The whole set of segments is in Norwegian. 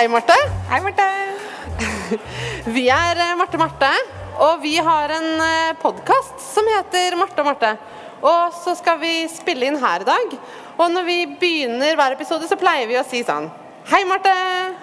Hei, Marte. Hei, Marte. Vi er eh, Marte Marte, og vi har en podkast som heter Marte og Marte. Og så skal vi spille inn her i dag. Og når vi begynner hver episode, så pleier vi å si sånn Hei, Marte.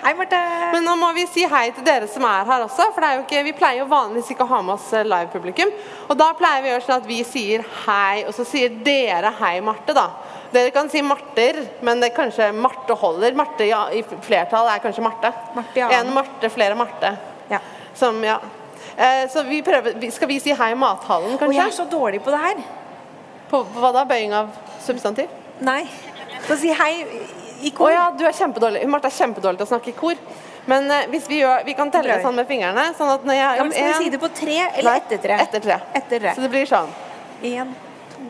Hei, Marte. Men nå må vi si hei til dere som er her også. For det er jo ikke, vi pleier jo vanligvis ikke å ha med oss eh, live-publikum. Og da pleier vi å gjøre sånn at vi sier hei, og så sier dere hei, Marte, da. Dere kan si Marter, men det er kanskje Marte holder. Marte ja, i flertall er kanskje Marte. Marte, ja. En Marte, flere Marte. Ja. Som, ja. Eh, så vi prøver, skal vi si hei i mathallen, Og jeg er så dårlig på det her. På, på hva da? Bøying av substantiv? Nei. Få si hei i Å kor. ja, du er kjempedårlig. Marte er kjempedårlig til å snakke i kor. Men eh, hvis vi, gjør, vi kan telle det sånn med fingrene. Sånn at når jeg Ja, men Skal skal vi si det på tre eller Nei, etter tre? Etter tre. Etter tre. Så det blir sånn. En, to,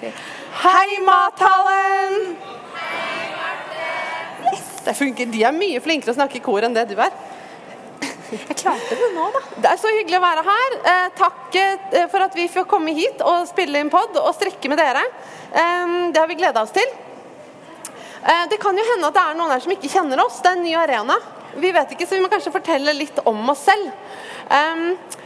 tre. Hei, mathallen! Det funker. De er mye flinkere å snakke i kor enn det du er. Jeg klarte det nå, da. Det er så hyggelig å være her. Eh, takk eh, for at vi får komme hit og spille inn pod og strikke med dere. Eh, det har vi gleda oss til. Eh, det kan jo hende at det er noen her som ikke kjenner oss. Det er en ny arena. Vi vet ikke, så vi må kanskje fortelle litt om oss selv. Eh,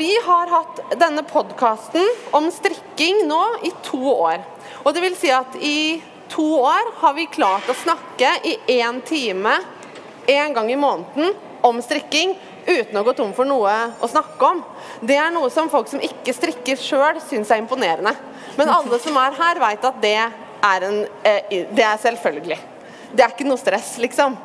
vi har hatt denne podkasten om strikking nå i to år. Og det vil si at i to år har vi klart å snakke i én time en gang i måneden om strikking uten å gå tom for noe å snakke om. Det er noe som folk som ikke strikker sjøl, syns er imponerende. Men alle som er her, veit at det er, en, eh, det er selvfølgelig. Det er ikke noe stress, liksom.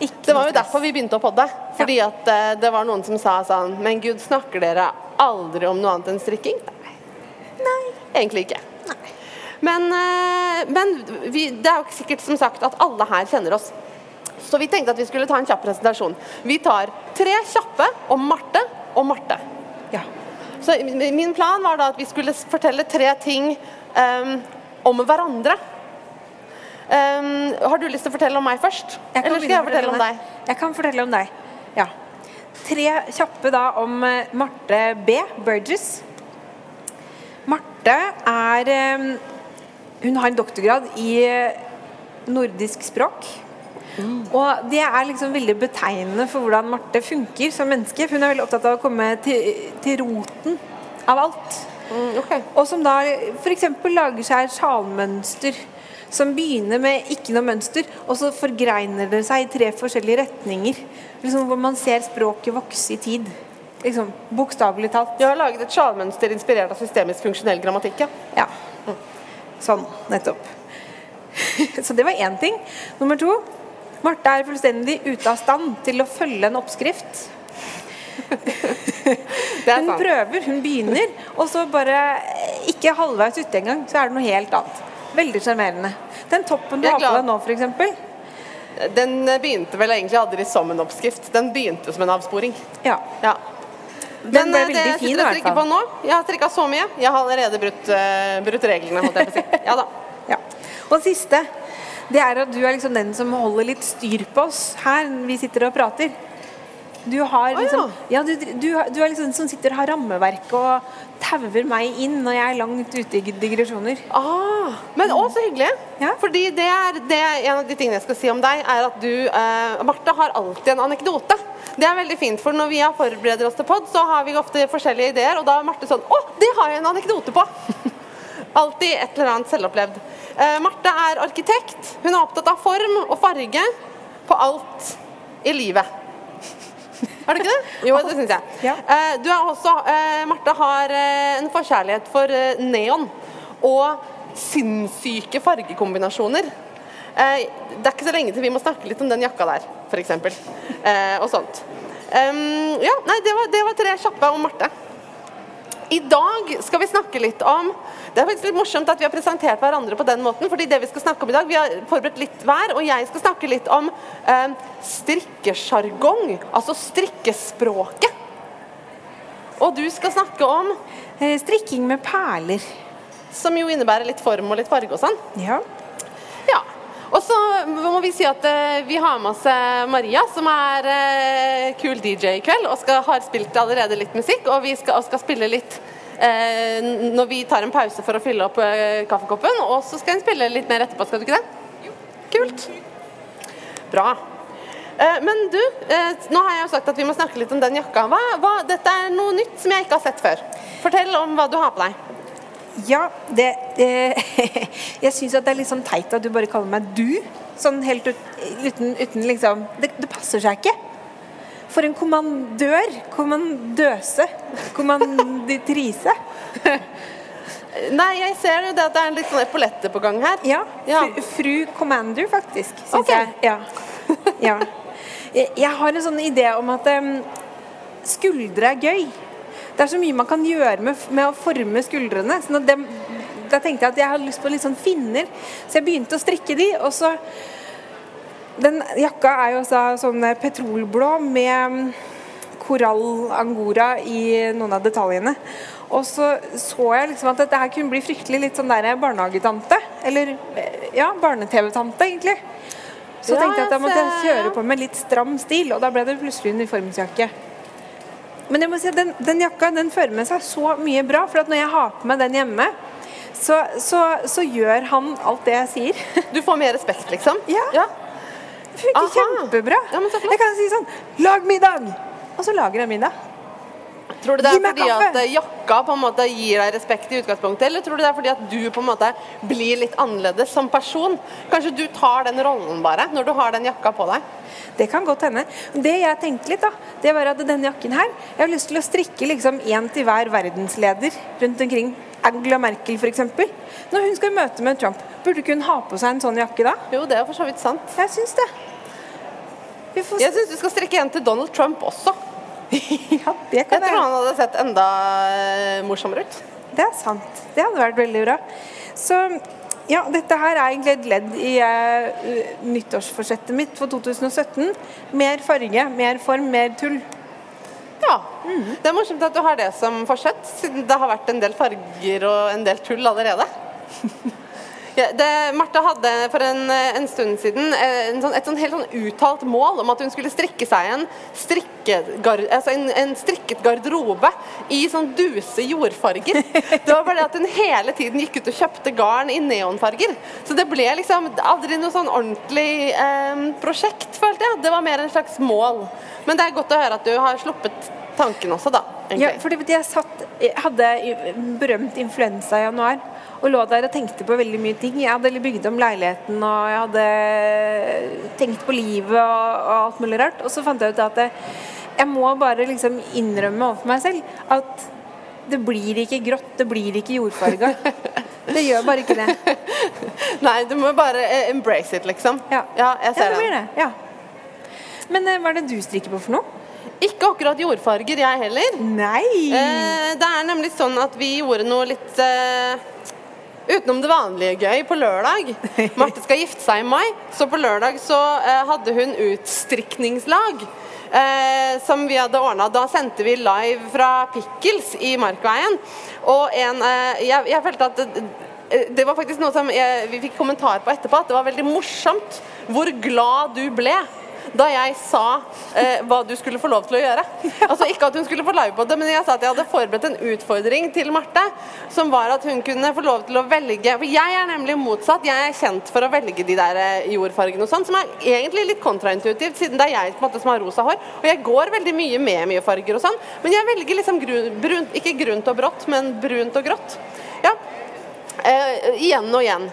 Ikke Det var jo derfor vi begynte å podde. Fordi at eh, det var noen som sa sånn Men gud, snakker dere aldri om noe annet enn strikking? Nei. Egentlig ikke. Men, eh, men vi, det er jo ikke sikkert som sagt at alle her kjenner oss. Så vi tenkte at vi skulle ta en kjapp presentasjon. Vi tar tre kjappe om Marte og Marte. Ja. Så min plan var da at vi skulle fortelle tre ting um, om hverandre. Em, har du lyst til å fortelle om meg først? Eller skal jeg fortelle om deg? Jeg kan fortelle om deg. Ja. Tre kjappe da om eh, Marte B. Burgess. Marte er eh, Hun har en doktorgrad i eh, nordisk språk. Og det er liksom veldig betegnende for hvordan Marte funker som menneske. Hun er veldig opptatt av å komme til, til roten av alt. Mm, okay. Og som da f.eks. lager seg sjalmønster som begynner med ikke noe mønster, og så forgreiner det seg i tre forskjellige retninger. Liksom Hvor man ser språket vokse i tid. Liksom, Bokstavelig talt. Du har laget et sjalmønster inspirert av systemisk funksjonell grammatikk. Ja. Ja. Sånn. Nettopp. så det var én ting. Nummer to. Marte er fullstendig ute av stand til å følge en oppskrift. Hun prøver, hun begynner, og så bare ikke halvveis ute engang, så er det noe helt annet. Veldig sjarmerende. Den toppen du har på deg nå, f.eks. Den begynte vel egentlig aldri som en oppskrift. Den begynte som en avsporing. Ja. Ja. Den ble eh, det jeg sitter og på nå Jeg har strikka så mye. Jeg har allerede brutt, uh, brutt reglene, holdt jeg på å si. Ja da. ja. Og siste, det er at du er liksom den som holder litt styr på oss her vi sitter og prater. Du har liksom, liksom Ja, du, du, du er liksom som sitter og har rammeverket og tauer meg inn når jeg er langt ute i digresjoner. Ah, men å, så hyggelig. Ja. Fordi det er, det er en av de tingene jeg skal si om deg, er at du eh, Marte har alltid en anekdote. Det er veldig fint, for når vi forbereder oss til pod, så har vi ofte forskjellige ideer, og da er Marte sånn Å, det har jeg en anekdote på! Alltid et eller annet selvopplevd. Eh, Marte er arkitekt. Hun er opptatt av form og farge på alt i livet. Er du ikke det? Jo, det syns jeg. Ja. Eh, Du er også, eh, Marte har eh, en forkjærlighet for neon og sinnssyke fargekombinasjoner. Det er ikke så lenge til vi må snakke litt om den jakka der, f.eks. Og sånt. Ja, nei, det var, det var tre kjappe om Marte. I dag skal vi snakke litt om Det er faktisk litt morsomt at vi har presentert hverandre på den måten. fordi det Vi skal snakke om i dag, vi har forberedt litt hver, og jeg skal snakke litt om eh, strikkesjargong. Altså strikkespråket. Og du skal snakke om Eh, Strikking med perler. Som jo innebærer litt form og litt farge og sånn. Ja. Ja. Og så må vi si at eh, vi har med oss eh, Maria, som er eh, kul DJ i kveld, og skal, har spilt allerede litt musikk. Og vi skal, og skal spille litt eh, når vi tar en pause for å fylle opp kaffekoppen. Og så skal hun spille litt mer etterpå, skal du ikke det? Jo. Kult. Bra. Men du, nå har jeg jo sagt at vi må snakke litt om den jakka. Hva, hva, dette er noe nytt som jeg ikke har sett før. Fortell om hva du har på deg. Ja, det eh, Jeg syns det er litt sånn teit at du bare kaller meg du. Sånn helt ut, uten, uten liksom det, det passer seg ikke. For en kommandør. Kommandøse. Kommanditrise. Nei, jeg ser jo det at det er en litt sånn epaulette på gang her. Ja. Ja. Fru, fru Commander, faktisk. Syns Ok. jeg. Ja. ja. Jeg, jeg har en sånn idé om at um, skuldre er gøy. Det er så mye man kan gjøre med, med å forme skuldrene. Sånn at det, da tenkte jeg at jeg hadde lyst på litt sånn finner, så jeg begynte å strikke de. Og så Den jakka er jo så, sånn petrolblå med korallangora korall angora i noen av detaljene. Og så så jeg liksom at dette her kunne bli fryktelig litt sånn der barnehagetante. Eller eh, ja, barne-TV-tante, egentlig. Så Ja, tenkte jeg at jeg måtte jeg kjøre på med litt stram stil, og da ble det plutselig uniformsjakke. Men jeg må si den, den jakka den fører med seg så mye bra, for at når jeg har på meg den hjemme, så, så, så gjør han alt det jeg sier. Du får mer respekt, liksom? Ja. Det funker Aha. kjempebra. Ja, jeg kan si sånn 'Lag middag!' Og så lager jeg middag. Tror du det er fordi kaffe. at eh, jakka på en måte gir deg respekt i utgangspunktet, eller tror du det er fordi at du på en måte blir litt annerledes som person? Kanskje du tar den rollen bare, når du har den jakka på deg? Det kan godt hende. Det jeg tenkte litt, da, det var at denne jakken her Jeg har lyst til å strikke liksom én til hver verdensleder rundt omkring. Angela Merkel, f.eks. Når hun skal møte med Trump, burde ikke hun ha på seg en sånn jakke da? Jo, det er for så vidt sant. Jeg syns det. Vi får Jeg syns du skal strikke en til Donald Trump også. Ja, det Jeg kan tror jeg. han hadde sett enda eh, morsommere ut. Det er sant. Det hadde vært veldig bra. Så ja, dette her er egentlig et ledd i uh, nyttårsforsettet mitt for 2017. Mer farge, mer form, mer tull. Ja. Det er morsomt at du har det som forsett, siden det har vært en del farger og en del tull allerede. Det, Martha hadde for en, en stund siden eh, en sånn, et sånn helt sånn uttalt mål om at hun skulle strikke seg en, strikkegar, altså en, en strikket garderobe i sånn duse jordfarger. Det var bare det at hun hele tiden gikk ut og kjøpte garn i neonfarger. Så det ble liksom aldri noe sånn ordentlig eh, prosjekt, følte jeg. Det var mer en slags mål. Men det er godt å høre at du har sluppet tanken også, da. egentlig. Ja, for jeg, satt, jeg hadde berømt influensa i januar og lå der og tenkte på veldig mye ting. Jeg hadde bygd om leiligheten og jeg hadde tenkt på livet og, og alt mulig rart. Og så fant jeg ut at jeg, må bare liksom innrømme overfor meg selv at det blir ikke grått, det blir ikke jordfarga. Det gjør bare ikke det. Nei, du må bare eh, embrace it, liksom. Ja, jeg ser ja, det blir det. Ja. Men eh, hva er det du strikker på for noe? Ikke akkurat jordfarger, jeg heller. Nei! Eh, det er nemlig sånn at vi gjorde noe litt eh, utenom det vanlige gøy på lørdag. Marte skal gifte seg i mai, så på lørdag så eh, hadde hun utstrikningslag. Eh, som vi hadde ordna. Da sendte vi live fra Pickles i Markveien. Og en eh, jeg, jeg følte at det, det var faktisk noe som jeg, vi fikk kommentar på etterpå, at det var veldig morsomt hvor glad du ble da jeg sa eh, hva du skulle få lov til å gjøre. Altså Ikke at hun skulle få live på det, men jeg sa at jeg hadde forberedt en utfordring til Marte, som var at hun kunne få lov til å velge For jeg er nemlig motsatt. Jeg er kjent for å velge de der eh, jordfargene og sånn, som er egentlig litt kontraintuitivt, siden det er jeg måte som har rosa hår. Og jeg går veldig mye med mye farger og sånn, men jeg velger liksom grun, brunt, ikke grunt og brått, men brunt og grått. Ja. Eh, igjen og igjen.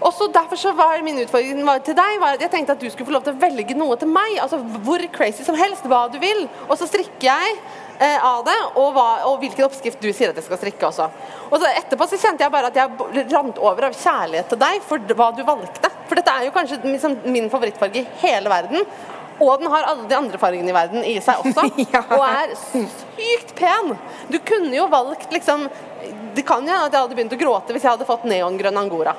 Og så Derfor så var min utfordring var til deg var at jeg tenkte at du skulle få lov til å velge noe til meg. altså Hvor crazy som helst, hva du vil. Og så strikker jeg eh, av det, og, hva, og hvilken oppskrift du sier at jeg skal strikke også. Og så Etterpå så kjente jeg bare at jeg rant over av kjærlighet til deg for hva du valgte. For dette er jo kanskje liksom min favorittfarge i hele verden. Og den har alle de andre fargene i verden i seg også. Ja. Og er sykt pen. Du kunne jo valgt liksom Det kan jo hende at jeg hadde begynt å gråte hvis jeg hadde fått neongrønn angora.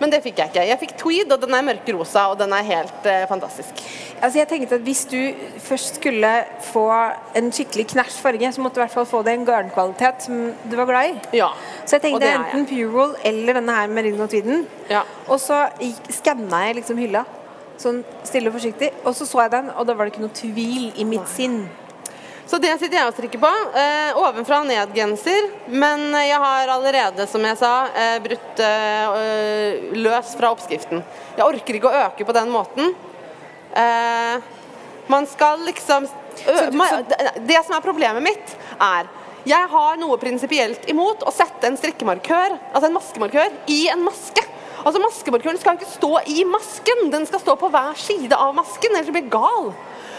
Men det fikk jeg ikke. Jeg fikk tweed, og den er mørkerosa, og den er helt eh, fantastisk. Altså jeg tenkte at Hvis du først skulle få en skikkelig knæsj farge, så måtte du i hvert fall få det en garnkvalitet som du var glad i. Ja. Så jeg tenkte enten Purewool eller denne her Merino Tweeden. Ja. Og så skanna jeg liksom hylla, sånn stille og forsiktig. Og så så jeg den, og da var det ikke noe tvil i mitt sinn. Så det sitter jeg og strikker på. Eh, ovenfra og ned-genser. Men jeg har allerede, som jeg sa, eh, brutt eh, løs fra oppskriften. Jeg orker ikke å øke på den måten. Eh, Man skal liksom så- det, som er problemet mitt, er jeg har noe prinsipielt imot å sette en strikkemarkør, altså en maskemarkør, i en maske. Altså Maskemarkøren skal ikke stå i masken, den skal stå på hver side av masken, ellers blir gal.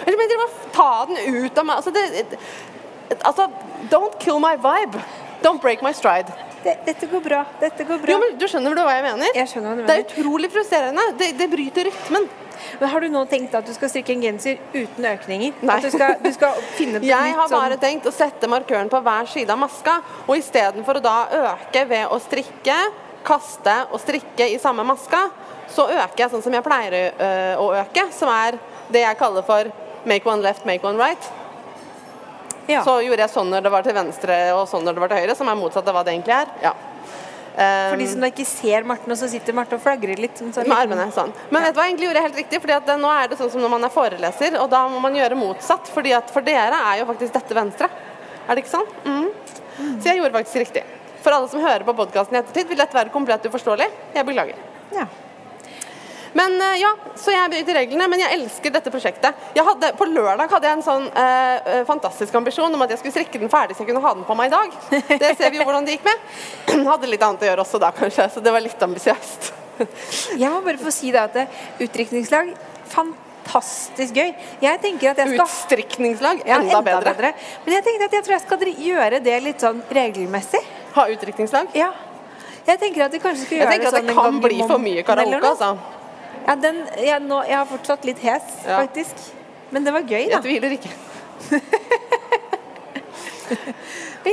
Ellers blir jeg må ta den ut av meg. Altså, det, altså, don't kill my vibe. Don't break my stride. Dette går bra. Dette går bra. Jo, men Du skjønner hva jeg mener? Jeg skjønner hva du Det er utrolig frustrerende. Det, det bryter rytmen. Men har du nå tenkt at du skal strikke en genser uten økninger? Nei. Du skal, du skal Jeg har har sånn- bare tenkt å sette markøren på hver side av maska, og istedenfor å da øke ved å strikke, kaste og strikke i samme maska, så øker jeg sånn som jeg pleier å øke, som er det jeg kaller for make one left, make one right. ja. Så gjorde jeg sånn når det var til venstre og sånn når det var til høyre, som er motsatt av hva det egentlig er. Ja. Um, For de som da ikke ser Marten, og så sitter Marte og flagrer litt. sånn- med armene sånn. Men vet du hva, egentlig gjorde jeg helt riktig, fordi at nå er det sånn som når man er foreleser, og da må man gjøre motsatt, fordi at for dere er jo faktisk dette venstre. Er det ikke sånn? Mhm. Så jeg gjorde faktisk riktig. For alle som hører på podkasten i ettertid, vil dette være komplett uforståelig. Jeg beklager. Ja. Men eh, ja, så jeg bryter reglene, men jeg elsker dette prosjektet. Jeg hadde, på lørdag hadde jeg en sånn eh, eh, fantastisk ambisjon om at jeg skulle strikke den ferdig så jeg kunne ha den på meg i dag. Det ser vi jo hvordan det gikk med. Hadde litt annet å gjøre også da, kanskje, så det var litt ambisiøst. Jeg må bare få si det at det- utdrikningslag fantastisk gøy. Jeg tenker at jeg skal Utstrikningslag, Ja, enda, bedre. Men jeg tenkte at jeg tror jeg skal gjøre det litt sånn regelmessig. Ha utdrikningslag. Ja. Jeg tenker at vi kanskje skal Jeg gjøre tenker at det sånn det kan bli for mye karaoke, altså. Ja, den, jeg, nå, jeg har fortsatt litt hes, Ja. faktisk. Men det var gøy, da. Jeg tviler ikke.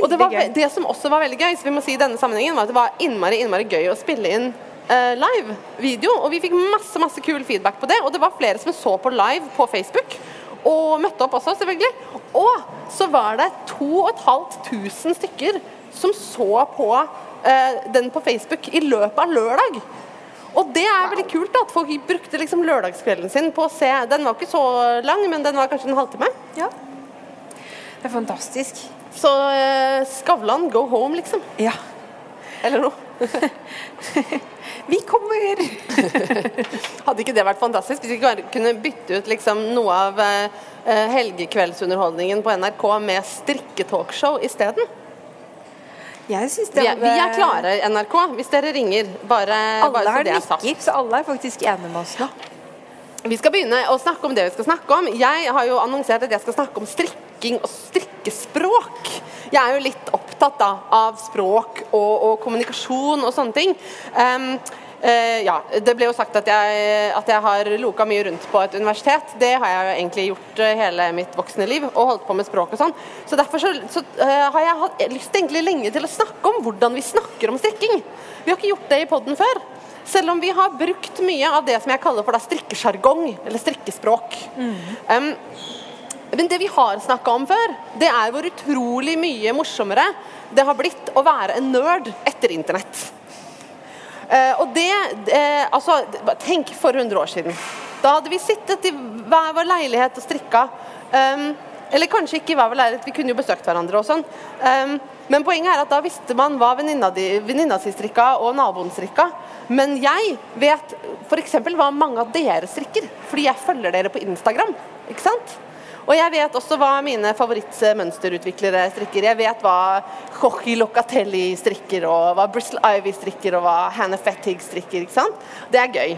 Og det, var, det som også var veldig gøy, så vi må si i denne sammenhengen, var at det var innmari, innmari gøy å spille inn uh, live video. Og vi fikk masse masse kul feedback på det. Og det var flere som så på live på Facebook. Og møtte opp også, selvfølgelig. Og så var det 2500 stykker som så på uh, den på Facebook i løpet av lørdag. Og det er veldig kult da, at folk brukte liksom lørdagskvelden sin på å se Den var ikke så lang, men den var kanskje en halvtime. Ja. Det er fantastisk. Så eh, Skavlan, go home, liksom. Ja. Eller noe. Vi kommer! Hadde ikke det vært fantastisk hvis vi kunne bytte ut liksom noe av eh, eh, helgekveldsunderholdningen på NRK med strikketalkshow isteden? Jeg synes det Vi, er- vi er klare, NRK, hvis dere ringer. Bare, Alle bare så har det er sagt. nikker, så alle er faktisk enige med oss nå. Vi skal begynne å snakke om det vi skal snakke om. Jeg har jo annonsert at jeg skal snakke om strikking og strikkespråk. Jeg er jo litt opptatt da, av språk og, og kommunikasjon og sånne ting. Um, ja, Det ble jo sagt at jeg, at jeg har loka mye rundt på et universitet. Det har jeg jo egentlig gjort eh, hele mitt voksne liv, og holdt på med språk og sånn. Så derfor så, så eh, har jeg hatt lyst egentlig lenge til å snakke om hvordan vi snakker om strikking. Vi har ikke gjort det i poden før. Selv om vi har brukt mye av det som jeg kaller for strikkesjargong, eller strikkespråk. Um, men det vi har snakka om før, det er hvor utrolig mye morsommere det har blitt å være en nerd etter internett. Eh, og det eh, Altså, tenk for 100 år siden. Da hadde vi sittet i hver vår leilighet og strikka. Um, eller kanskje ikke i hver vår leilighet, vi kunne jo besøkt hverandre og sånn. Um, men poenget er at da visste man hva venninna di- venninna si strikka og naboen strikka. Men jeg vet f.eks. hva mange av dere strikker, fordi jeg følger dere på Instagram. Ikke sant? Og jeg vet også hva mine favorittmønsterutviklere strikker. Jeg vet hva Jorge Locatelli strikker, og hva Bristol Ivy strikker, og hva Hannah Fettig strikker. ikke sant? Det er gøy.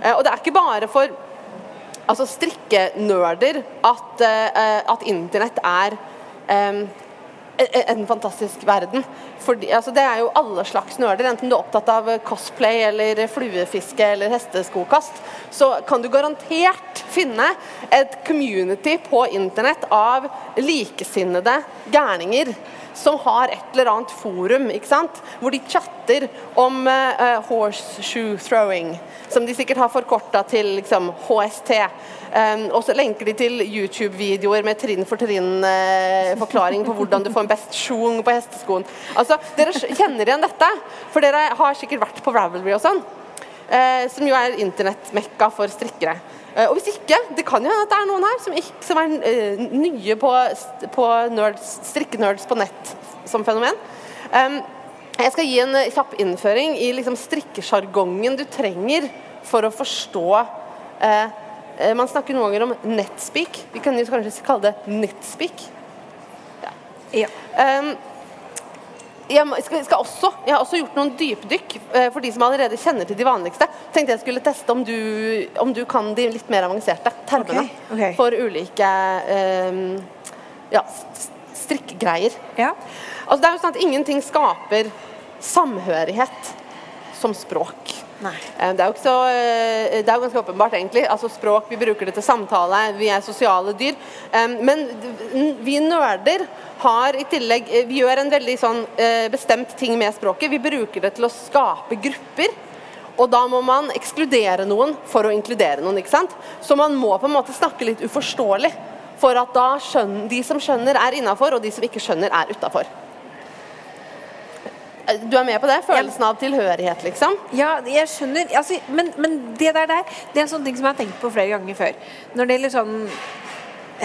Eh, og det er ikke bare for altså strikkenerder at, eh, at internett er em, en en fantastisk verden. Fordi, altså det er jo alle slags nerder. Enten du er opptatt av cosplay eller fluefiske eller hesteskokast, så kan du garantert finne et community på internett av likesinnede gærninger som har et eller annet forum, ikke sant? hvor de chatter om uh, horseshoe throwing, som de sikkert har forkorta til liksom, HST. Um, og så lenker de til YouTube-videoer med trinn for trinn-forklaring på hvordan du får en best schwung på hesteskoen. Altså, Dere kjenner igjen dette, for dere har sikkert vært på Ravelry og sånn. Eh, som jo er internettmekka for strikkere. Eh, og hvis ikke, det kan jo hende at det er noen her som, ikke, som er eh, nye på, på nerds, strikkenerds på nett som fenomen. Jeg skal gi en kjapp innføring i liksom strikkesjargongen du trenger for å forstå Man snakker noen ganger om netspeak. Vi kan jo kanskje kalle det nettspeak. Ja. Um, jeg skal, skal også, jeg har også gjort noen dypdykk eh, for de som allerede kjenner til de vanligste. Tenkte jeg skulle teste om du, om du kan de litt mer avanserte termene Okay, okay. for ulike um, ja, strikkegreier. ja. Altså, det er jo sånn at ingenting skaper samhørighet som språk. Eh, Det er så, eh, det er jo ganske åpenbart, egentlig. Altså Språk, vi bruker det til samtale, vi er sosiale dyr. Men vi nerder har i tillegg eh, Vi gjør en veldig sånn bestemt ting med språket. Vi bruker det til å skape grupper. Og da må man ekskludere noen for å inkludere noen. ikke sant? Så man må på en måte snakke litt uforståelig. For at da skjønner, de som skjønner, er innafor, og de som ikke skjønner, er utafor. Du er med på det? Følelsen av tilhørighet, liksom? Ja, jeg skjønner. Altså, men, men det der, der Det er en sånn ting som jeg har tenkt på flere ganger før. Når det gjelder sånn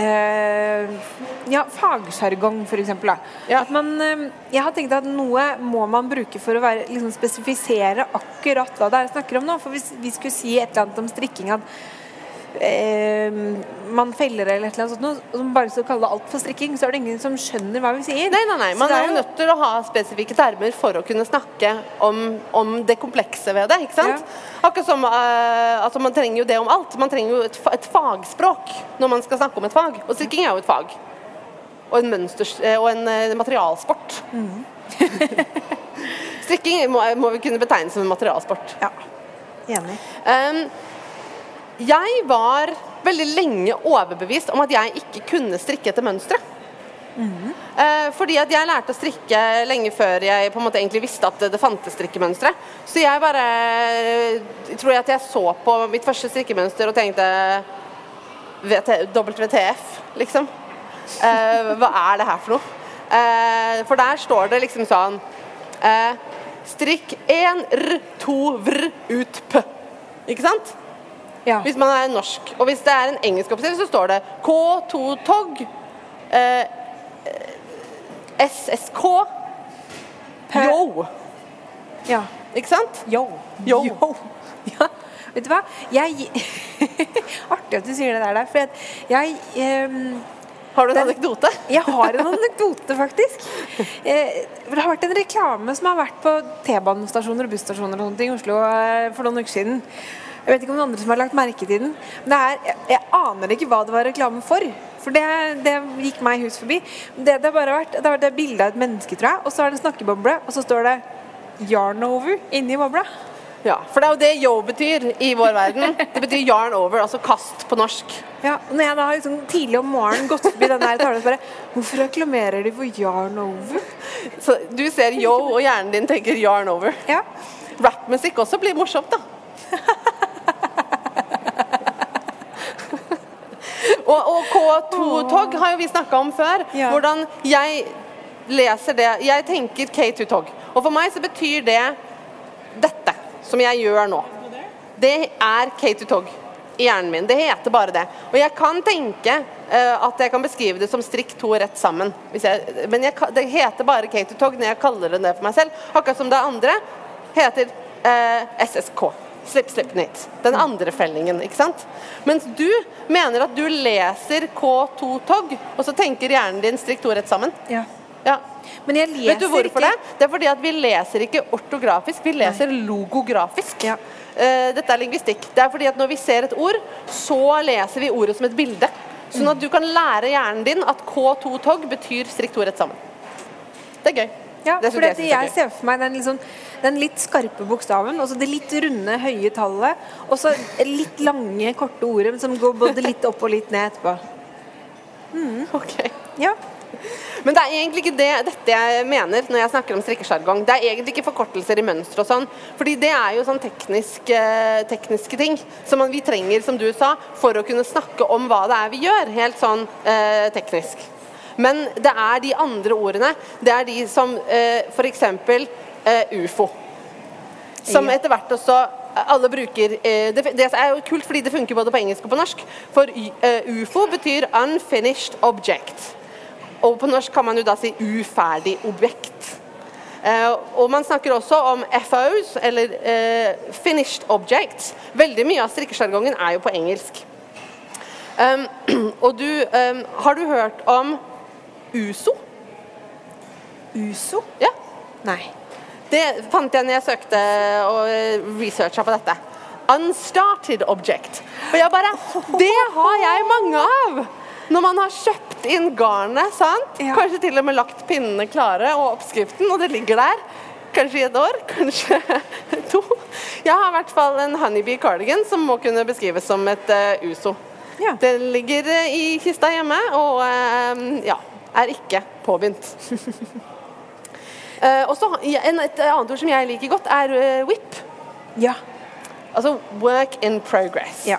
øh, Ja, fagsjargong, f.eks. Ja. At man øh, Jeg har tenkt at noe må man bruke for å være, liksom, spesifisere akkurat hva det er jeg snakker om nå. For hvis vi skulle si et eller annet om strikking at eh, man feller eller et eller annet sånt, og som bare skal kalle alt for strikking, så er det ingen som skjønner hva vi sier. Nei, nei, nei. Man det er jo nødt til å ha spesifikke termer for å kunne snakke om, om det komplekse ved det. ikke sant? Akkurat som eh, altså Man trenger jo det om alt. Man trenger jo et, et fagspråk når man skal snakke om et fag. Og strikking er jo et fag. Og en, mønsters, eh, og en eh, materialsport. strikking må, må vi kunne betegne som en materialsport. Ja. Enig. Um, jeg var veldig lenge overbevist om at jeg ikke kunne strikke etter mønstre. Eh, fordi at jeg lærte å strikke lenge før jeg på en måte egentlig visste at det, fantes strikkemønstre. Så jeg bare tror jeg at jeg så på mitt første strikkemønster og tenkte WTF, liksom. Eh, hva er det her for noe? Eh, for der står det liksom sånn eh, Strikk 1 r, 2 vr, ut p. Ikke sant? Ja. Hvis man er norsk. Og hvis det er en engelsk oppskrift, så står det K2 tog. Eh, eh, SSK. Yo. ja. Ikke sant? Yo. Yo. Ja, vet du hva? Jeg Artig at du sier det der, der, for jeg, jeg um... Har du en anekdote? Jeg har en anekdote, faktisk. Eh, det har vært en reklame som har vært på T-banestasjoner og busstasjoner og ting i Oslo eh, for noen uker siden. Jeg vet ikke om noen andre som har lagt merke til den. Men det er, jeg, jeg aner ikke hva det var reklame for. For det, det gikk meg hus forbi. Det, det har bare vært Det har vært et bilde av et menneske, tror jeg. Og så er det en snakkeboble, og så står det 'yarn over' inni bobla. Ja, for det er jo det yo betyr i vår verden. Det betyr yarn over, altså kast på norsk. Ja, og når jeg da har liksom tidlig om morgenen gått forbi den der talen så bare Hvorfor reklamerer de for 'yarn over'? Så du ser yo, og hjernen din tenker yarn over. Ja. Rappmusikk også blir morsomt, da. og, og K2-tog har jo vi snakka om før. Ja. Hvordan jeg leser det Jeg tenker K2-tog. Og for meg så betyr det dette som jeg gjør nå. Det er K2-tog i hjernen min. Det heter bare det. Og jeg kan tenke uh, at jeg kan beskrive det som strikk to rett sammen. Jeg, men jeg, det heter bare K2-tog når jeg kaller det det for meg selv. Akkurat som det andre heter uh, SSK. Slip, slipp, nytt. Den andre fellingen, ikke sant? Mens du mener at du leser K2-tog, og så tenker hjernen din strikk to rett sammen. ja. Ja. Men jeg leser Vet du hvorfor ikke det? Det er fordi at vi leser ikke ortografisk, vi leser logografisk. Ja. Eh, dette er lingvistikk. Det er fordi at når vi ser et ord, så leser vi ordet som et bilde. Sånn at du kan lære hjernen din at K2-tog betyr strikk to rett sammen. Det er gøy. Ja, det for det, jeg jeg, er ser for meg den, liksom, den litt skarpe bokstaven, og så det litt runde, høye tallet, og så litt lange, korte ordet som går både litt opp og litt ned etterpå. Ok. Ja. Men det er egentlig ikke det, dette jeg mener når jeg snakker om strikkesjargong. Det er egentlig ikke forkortelser i mønster og sånn. Fordi det er jo sånn teknisk, eh, tekniske ting som man, vi trenger, som du sa, for å kunne snakke om hva det er vi gjør. Helt sånn eh, teknisk. Men det er de andre ordene. Det er de som eh, f.eks. Eh, ufo. Som etter hvert også alle bruker eh, det, er jo kult fordi det funker både på engelsk og på norsk. For eh, ufo betyr 'unfinished object'. Og på norsk kan man jo da si 'uferdig objekt'. Eh, og man snakker også om FOs, eller eh, 'finished objects'. Veldig mye av strikkesjargongen er jo på engelsk. Og du Har du hørt om USO? Uso? Ja. Nei. Det fant jeg når jeg søkte og researcha på dette. Unstarted object. Og jeg bare Det har jeg mange av! Når man har kjøpt inn garnet, sant? Ja. kanskje til og med lagt pinnene klare og oppskriften, og det ligger der. Kanskje i et år, kanskje to. Jeg har i hvert fall en honeybee cardigan som må kunne beskrives som et uh, uso. Ja. Det ligger eh, i kista hjemme og uh, ja, er ikke påbegynt. uh, og så en- Et annet ord som jeg liker godt, er eh, whip. Ja. Altså work in progress. Ja.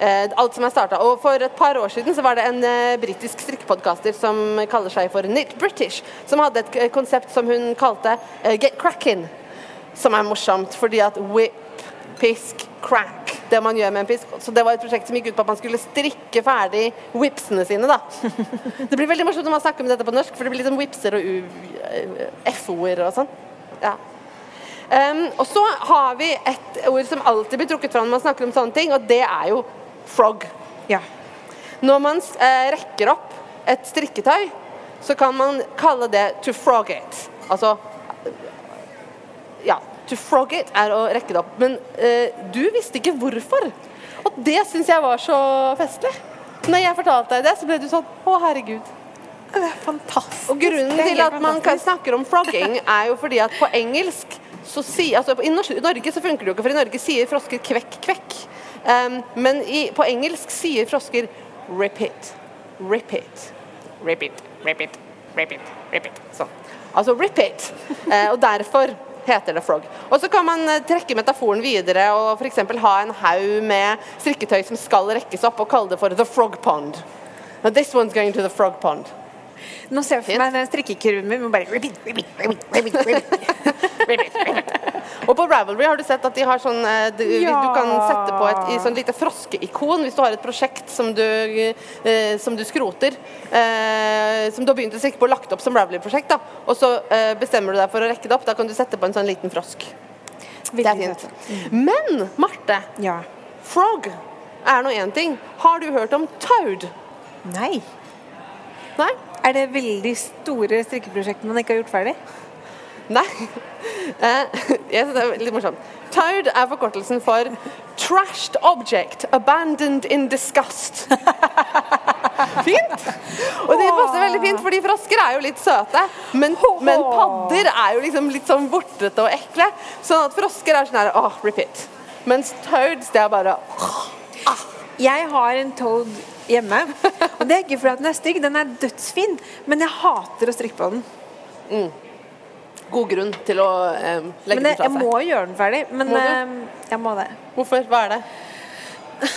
Uh, alt som er starta. Og for et par år siden så var det en uh, britisk strikkepodkaster som kaller seg for Knit British, som hadde et eh, konsept som hun kalte uh, Get Crackin'. Som er morsomt, fordi at whip, pisk, crack Det man gjør med en pisk. Så det var et prosjekt som gikk ut på at man skulle strikke ferdig whipsene sine, da. Det blir veldig morsomt når man snakker om dette på norsk, for det blir sånn whipser og eh, f-ord og sånn. Ja. Um, og så har vi et ord som alltid blir trukket fram når man snakker om sånne ting, og det er jo frog. Ja. Når man eh, rekker opp et strikketøy, så kan man kalle det to frog it. Altså Ja, to frog it er å rekke det opp. Men eh, du visste ikke hvorfor. Og det syns jeg var så festlig. Når jeg fortalte deg det, så ble du sånn Å, herregud. Det er fantastisk. Og grunnen til at man kan snakke snakker om frogging, er jo fordi at på engelsk så sier altså I Norge så funker det jo ikke, for i Norge sier frosker kvekk, kvekk. Um, men i, på engelsk sier frosker repeat, repeat, repeat, repeat, repeat, repeat. Sånn. Altså repeat. Eh, og derfor heter det frog. Og så kan man eh, trekke metaforen videre og f.eks. ha en haug med strikketøy som skal rekkes opp, og kalle det for the frog pond. Now this one's going to the frog pond. Nå ser jeg for meg den strikkekurven min. Bare repeat, repeat, repeat, repeat, repeat. Og på Ravelry har du sett at de har sånn eh, du, Ja. du kan sette på et i sånn lite froskeikon hvis du har et prosjekt som du, eh, som du skroter. Eh, som du har begynt å strikke på lagt opp som Ravelry-prosjekt. da Og så eh, bestemmer du deg for å rekke det opp. Da kan du sette på en sånn liten frosk. Det er fint. Men Marte, Ja. frog er nå én ting. Har du hørt om toad? Nei. Nei? Er det veldig store strikkeprosjekter man ikke har gjort ferdig? Nei. Eh, jeg synes det er litt morsomt. Toad er forkortelsen for Trashed object abandoned in disgust. Fint! Og det passer veldig fint, fordi frosker er jo litt søte. Men, men padder er jo liksom litt sånn vortete og ekle. Sånn at frosker er sånn her åh, repeat. Mens toads, det er bare åh, Jeg har en toad hjemme. Og det er ikke fordi den er stygg, den er dødsfin. Men jeg hater å strikke på den. God grunn til å eh, legge Men den jeg, fra jeg seg. må gjøre den ferdig. Men Må eh, jeg må det. Hvorfor? Hva er det?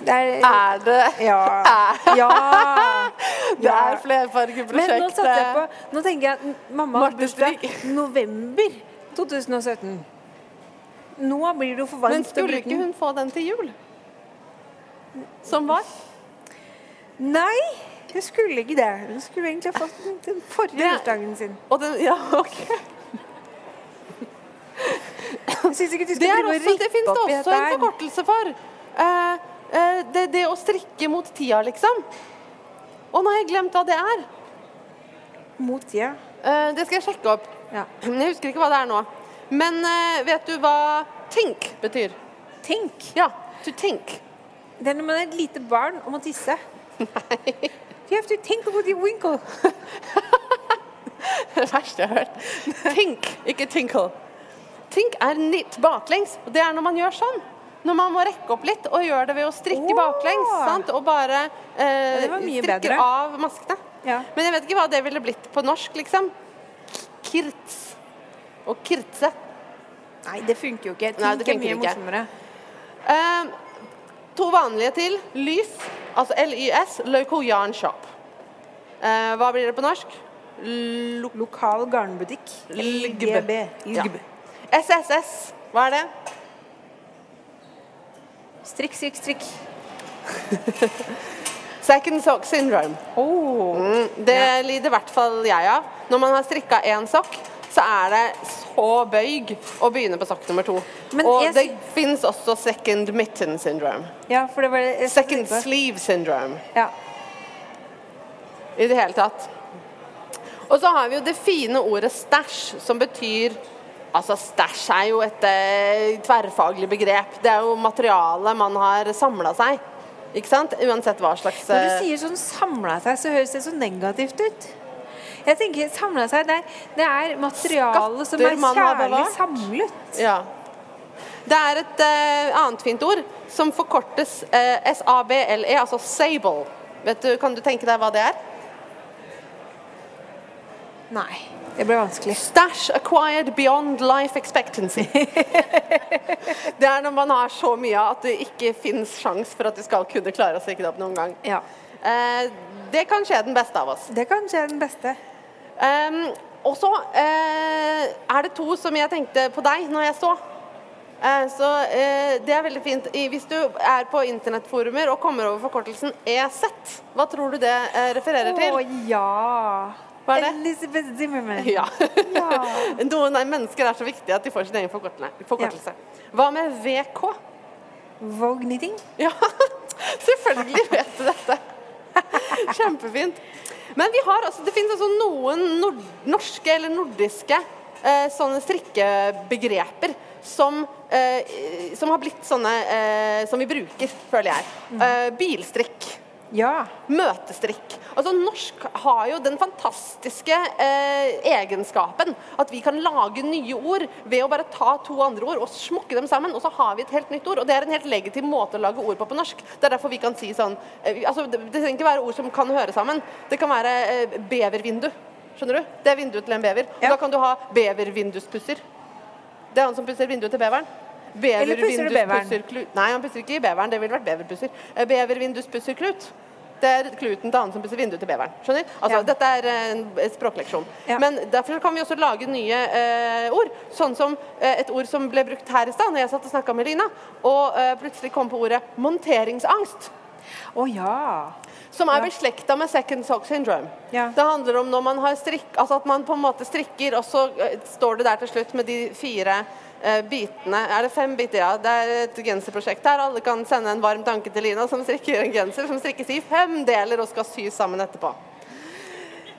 Det er Er det Ja. Er- ja. Det er flerfargeprosjektet. Men nå satte jeg på Nå tenker jeg mamma har bursdag november 2017. Nå blir det jo for varmt. Men skulle ikke hun få den til jul? Som var? Nei, hun skulle ikke det. Hun skulle egentlig ha fått den den forrige Det- bursdagen sin. Og den, ja, ok. Jeg syns ikke du Det, skal drive og rippe finnes det fins det også en forkortelse for. Uh, uh, det, det å strikke mot tida, liksom. Å, nå har jeg glemt hva det er. Mot tida. Uh, det skal jeg sjekke opp. Ja. Jeg husker ikke hva det er nå. Men vet du hva tenk betyr? Tenk. Ja, to tenk. Det er når man er et lite barn og må tisse. You have to think about your winkle. Det verste jeg har hørt. Think, ikke tinkle. Think er nitt baklengs. og Det er når man gjør sånn. Når man må rekke opp litt og gjør det ved å strikke oh. baklengs. Sant? Og bare eh, ja, strikker bedre. av maskene. Ja. Men jeg vet ikke hva det ville blitt på norsk, liksom. Kirts og kirtse. Nei, det funker jo ikke. Nei, det er mye ikke. morsommere. Eh, to vanlige til. Lys, altså LYS, Local Yarn Shop. Eh, hva blir det på norsk? Lo Lokal garnbutikk. LGB. Ja. LGB. SSS, hva er det? Strikk, strikk, strikk. Second sock syndrome. Oh. Mm, det lider i hvert fall jeg av. Når man har strikka én sokk, så er det så bøyg å begynne på sokk nummer to. Men og jeg det fins også second mitten syndrome. Ja, det Second sleeve syndrome. Ja. I det hele tatt. Og så har vi jo det fine ordet stæsj, som betyr Altså, stæsj er jo et eh, tverrfaglig begrep. Det er jo materialet man har samla seg. Ikke sant? Uansett hva slags Når du eh, sier sånn 'samla seg', så høres det så negativt ut. Jeg tenker 'samla seg' det er, det er materiale som er kjærlig samlet. Ja. Det er et uh, annet fint ord som forkortes uh, SABLE, altså sable. Vet du, kan du tenke deg hva det er? Nei, det ble vanskelig. Stash acquired beyond life expectancy. det er når man har så mye at det ikke fins sjans for at du skal kunne klare å stikke det opp noen gang. Ja. Eh, det kan skje den beste av oss. Det kan skje den beste. Um, og så uh, er det to som jeg tenkte på deg når jeg så. Uh, så uh, det er veldig fint. Hvis du er på internettforumer og kommer over forkortelsen EZ, hva tror du det refererer refererer Å oh, ja. Hva er det? Elizabeth Zimmerman. Ja. Ja. Noen mennesker er så viktige at de får sin egen forkortelse. Ja. Hva med VK? Vogue knitting. Ja, selvfølgelig vet du dette. Kjempefint. Men vi har altså, det finnes altså noen nord norske eller nordiske eh, sånne strikkebegreper som, eh, som har blitt sånne eh, som vi bruker, føler jeg. Eh, bilstrikk. Ja. Møtestrikk. Altså Norsk har jo den fantastiske eh, egenskapen at vi kan lage nye ord ved å bare ta to andre ord og smokke dem sammen, og så har vi et helt nytt ord. Og det er en helt legitim måte å lage ord på på norsk. Det er derfor vi kan si sånn eh, altså, det, trenger ikke være ord som kan høre sammen. Det kan være eh, bevervindu. Skjønner du? Det er vinduet til en bever. Og Ja. da kan du ha bevervinduspusser. Det er han som pusser vinduet til beveren. Eller pusser du beveren? Nei, han pusser ikke beveren. Det ville vært beverpusser. pusser Bevervinduspusserklut. Det er kluten til han som pusser vinduet til beveren. Skjønner? Altså, Ja. Dette er eh, en språkleksjon. Ja. Men derfor kan vi også lage nye eh, ord. Sånn som eh, et ord som ble brukt her i stad når jeg satt og snakka med Lina, og eh, plutselig kom på ordet monteringsangst. Å ja. Som er beslekta med second sock syndrome. Ja. Det handler om når man har strikk, altså at man på en måte strikker, og så eh, står det der til slutt med de fire eh, bitene. Er det fem biter? Ja. Det er et genserprosjekt der. Alle kan sende en varm tanke til Lina, som strikker en genser som strikkes i fem deler og skal sys sammen etterpå.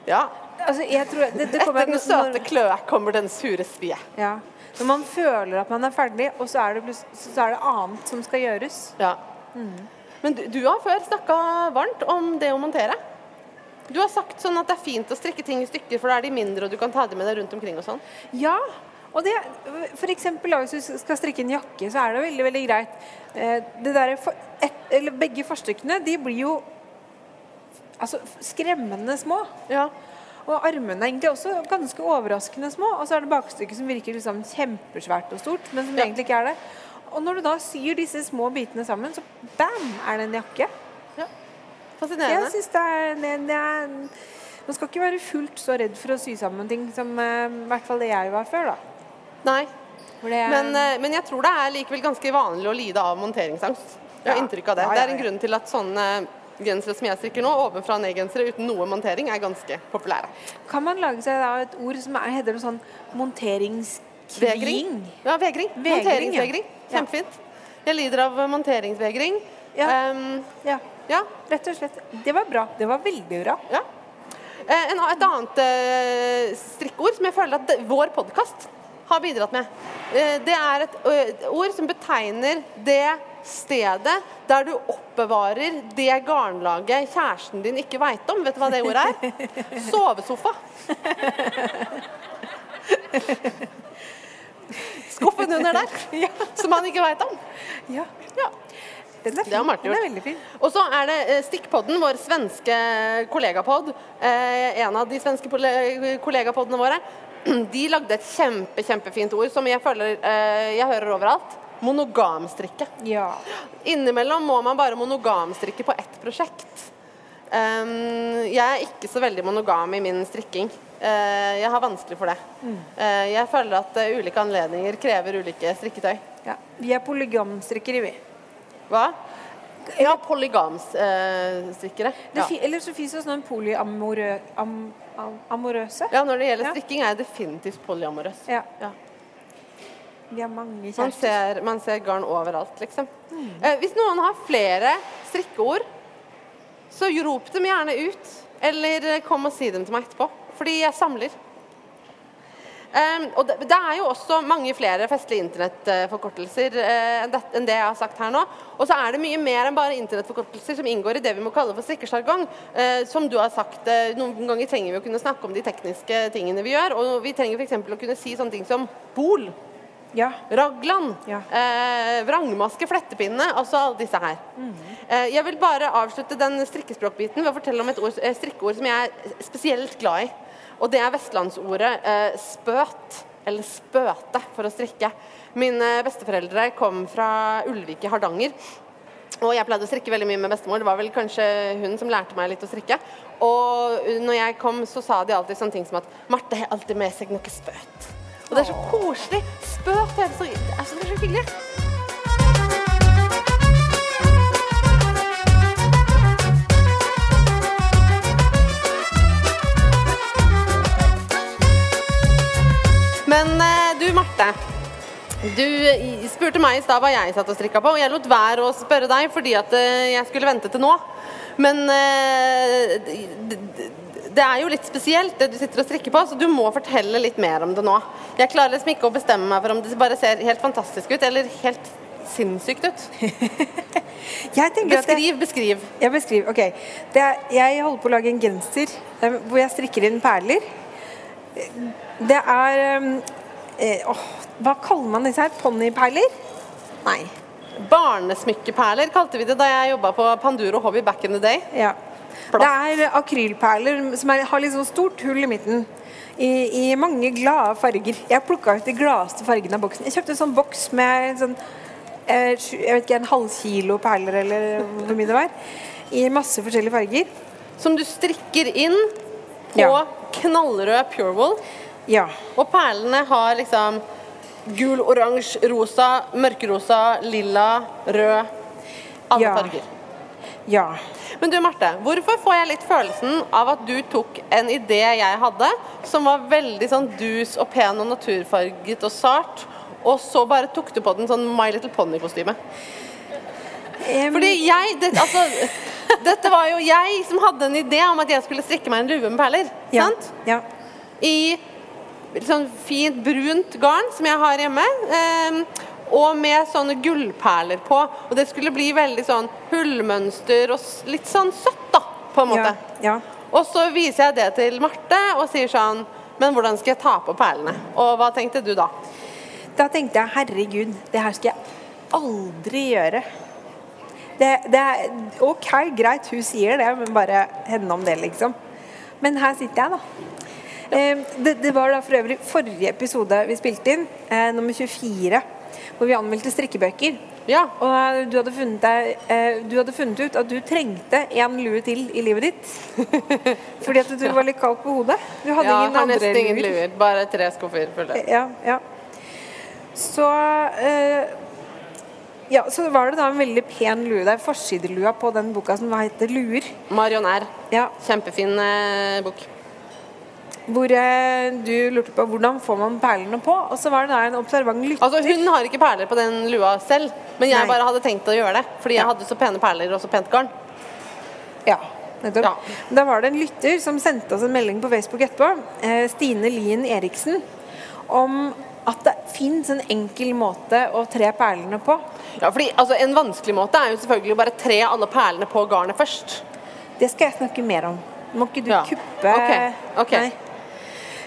Ja. Altså, tror det, det Etter den søte kløe kommer den sure svie. Ja. Når man føler at man er ferdig, og så er det, så er det annet som skal gjøres. Ja. Men du, du har før snakka varmt om det å montere. Du har sagt sånn at det er fint å strikke ting i stykker, for da er de mindre, og du kan ta dem med deg rundt omkring og sånn. Ja, og det, for eksempel hvis du skal strikke en jakke, så er det veldig, veldig greit. Eh, Det der, et, eller begge forstykkene, de blir jo altså, skremmende små. Ja. Og armene er egentlig også ganske overraskende små. Og så er det bakstykket som virker liksom kjempesvært og stort, men som Ja. egentlig ikke er det. Og når du da syr disse små bitene sammen, så bam, er det en jakke. ja. Fascinerende. Jeg synes det er, det, det er Man skal ikke være fullt så redd for å sy sammen ting som eh, i hvert fall det jeg var før, da. Nei. Det er- Men, eh, men jeg tror det er likevel ganske vanlig å lide av monteringsangst. Jeg har Ja. inntrykk av det. Ja, Det er en grunn til at sånne gensere som jeg strikker nå, ovenfra og ned-gensere uten noe montering, er ganske populære. Kan man lage seg da et ord som er, heter noe sånn monteringskving? Vegring. Ja, vegring. Vegring, Monteringsvegring. ja. Kjempefint. Jeg lider av monteringsvegring. Ja. Um, Ja, ja. rett og slett. Det var bra. Det var veldig bra. Ja. Eh, En, et annet eh, strikkord som jeg føler at vår podkast har bidratt med, eh, det er et ord som betegner det stedet der du oppbevarer det garnlaget kjæresten din ikke veit om. Vet du hva det ordet er? Sovesofa. Skuffen under der, som han ikke veit om. Ja, Ja. Den er fin. Det har Den er gjort. veldig fin. Og så er det eh, Stikkpodden, vår svenske kollegapod. Eh, en av de svenske kollegapoddene våre. De lagde et kjempe, kjempefint ord som jeg føler eh, jeg hører overalt. Monogamstrikke. Ja. Innimellom må man bare monogamstrikke på ett prosjekt. Um, jeg er ikke så veldig monogam i min strikking. Eh, jeg har vanskelig for det. Eh, jeg føler at eh, ulike anledninger krever ulike strikketøy. ja. Vi er polygamstrikkere, vi. Hva? Ja, polygamstrikkere. Ja. Eller så fins det sånn polyamorøse. Am, am, ja, når det gjelder strikking, er jeg definitivt polyamorøs. Ja. Ja. Vi har mange Man kjærester. ser, man ser garn overalt, liksom. Eh, hvis noen har flere strikkeord, så rop dem gjerne ut. Eller kom og si dem til meg etterpå. Fordi jeg samler. Um, og det, det er jo også mange flere festlige internettforkortelser uh, enn, det, jeg har sagt her nå. Og så er det mye mer enn bare internettforkortelser som inngår i det vi må kalle for strikkesjargong. Uh, som du har sagt, uh, noen ganger trenger vi å kunne snakke om de tekniske tingene vi gjør. Og vi trenger f.eks. å kunne si sånne ting som bol. Ja. Raglan, Ja. eh, vrangmaske, flettepinne, altså alle disse her. Eh, jeg vil bare avslutte den strikkespråkbiten ved å fortelle om et ord, eh, strikkeord som jeg er spesielt glad i. Og det er vestlandsordet eh, spøt, eller spøte, for å strikke. Mine besteforeldre kom fra Ulvik i Hardanger. Og jeg pleide å strikke veldig mye med bestemor. Det var vel kanskje hun som lærte meg litt å strikke. Og når jeg kom, så sa de alltid sånne ting som at Marte har alltid med seg noe spøt. Og det er så koselig. Spøt er så, det er så, det er så hyggelig. Du spurte meg i stad hva jeg satt og strikka på, og jeg lot være å spørre deg fordi at eh, jeg skulle vente til nå. Men eh, det er jo litt spesielt det du sitter og strikker på, så du må fortelle litt mer om det nå. Jeg klarer liksom ikke å bestemme meg for om det bare ser helt fantastisk ut eller helt sinnssykt ut. Jeg jeg, Beskriv, beskriv. jeg beskriver, ok. Det er, jeg holder på å lage en genser eh, hvor jeg strikker inn perler. Det er eh, åh, Hva kaller man disse her? Ponniperler? Nei. Barnesmykkeperler kalte vi det da jeg jobba på Panduro Hobby back in the day. Ja. Det er akrylperler som er, har litt sånn stort hull i midten. I, I mange glade farger. Jeg plukka ut de gladeste fargene av boksen. Jeg kjøpte en sånn boks med sånn eh, jeg vet ikke, en halv kilo perler, eller hvor mye det var. I masse forskjellige farger. Som du strikker inn på Ja. knallrød purewool. Ja. Og perlene har liksom gul, oransje, rosa, mørkerosa, lilla, rød. Alle Ja. farger. Ja. Men du Marte, hvorfor får jeg litt følelsen av at du tok en idé jeg hadde, som var veldig sånn dus og pen og naturfarget og sart, og så bare tok du på den sånn My Little Pony-kostyme? Fordi jeg det, altså, Dette var jo jeg som hadde en idé om at jeg skulle strikke meg en lue med perler. ja. Sant? Ja. i sånn fint brunt garn som jeg har hjemme. ehm, og med sånne gullperler på. Og det skulle bli veldig sånn hullmønster og litt sånn søtt, da, på en måte. Ja. ja. Og så viser jeg det til Marte og sier sånn Men hvordan skal jeg ta på perlene? Og hva tenkte du da? Da tenkte jeg herregud, det her skal jeg aldri gjøre. Det, det er ok, greit, hun sier det, men bare henne om det, liksom. Men her sitter jeg, da. Eh, det, det var da for øvrig forrige episode vi spilte inn, eh, nummer 24, hvor vi anmeldte strikkebøker. Ja. Og eh, du hadde, deg, eh, du hadde funnet ut at du trengte en lue til i livet ditt. Fordi at du var litt kald på hodet. Du hadde ja ingen andre nesten ingen luer. luer. Bare tre skuffer fulle. Ja, ja. Så Ja, så var det da en veldig pen lue. Det er forsidelua på den boka som heter 'Luer'. Marion R. Ja, Kjempefin bok. Hvor eh, du lurte på hvordan får man perlene på. Og så var det da en observant lytter. Altså Hun har ikke perler på den lua selv, men jeg Nei. bare hadde tenkt å gjøre det. Fordi jeg Ja. hadde så pene perler og så pent garn. Ja, nettopp. Ja. Da var det en lytter som sendte oss en melding på Facebook etterpå, eh, Stine Lien Eriksen, om at det fins en enkel måte å tre perlene på. Ja, fordi altså, En vanskelig måte er jo selvfølgelig å bare tre alle perlene på garnet først. Det skal jeg snakke mer om. Må ikke du Ja. kuppe Ok, ok. Nei.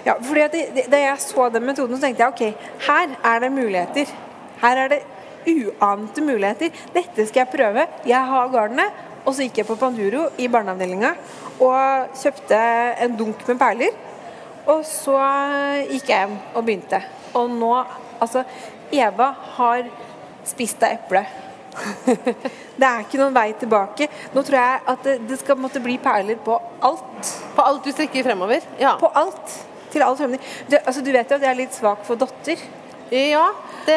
Ja, fordi at det, det, Da jeg så den metoden, så tenkte jeg ok, her er det muligheter. Her er det uante muligheter. Dette skal jeg prøve. Jeg har garnet. Og så gikk jeg på Panduro i barneavdelinga og kjøpte en dunk med perler. Og så gikk jeg hjem og begynte. Og nå Altså, Eva har spist av eplet. Det er ikke noen vei tilbake. Nå tror jeg at det, det skal måtte bli perler på alt. På alt du strekker fremover. Ja. På alt. Til all fremtid. Du, altså, du vet jo at jeg er litt svak for dotter. Ja, det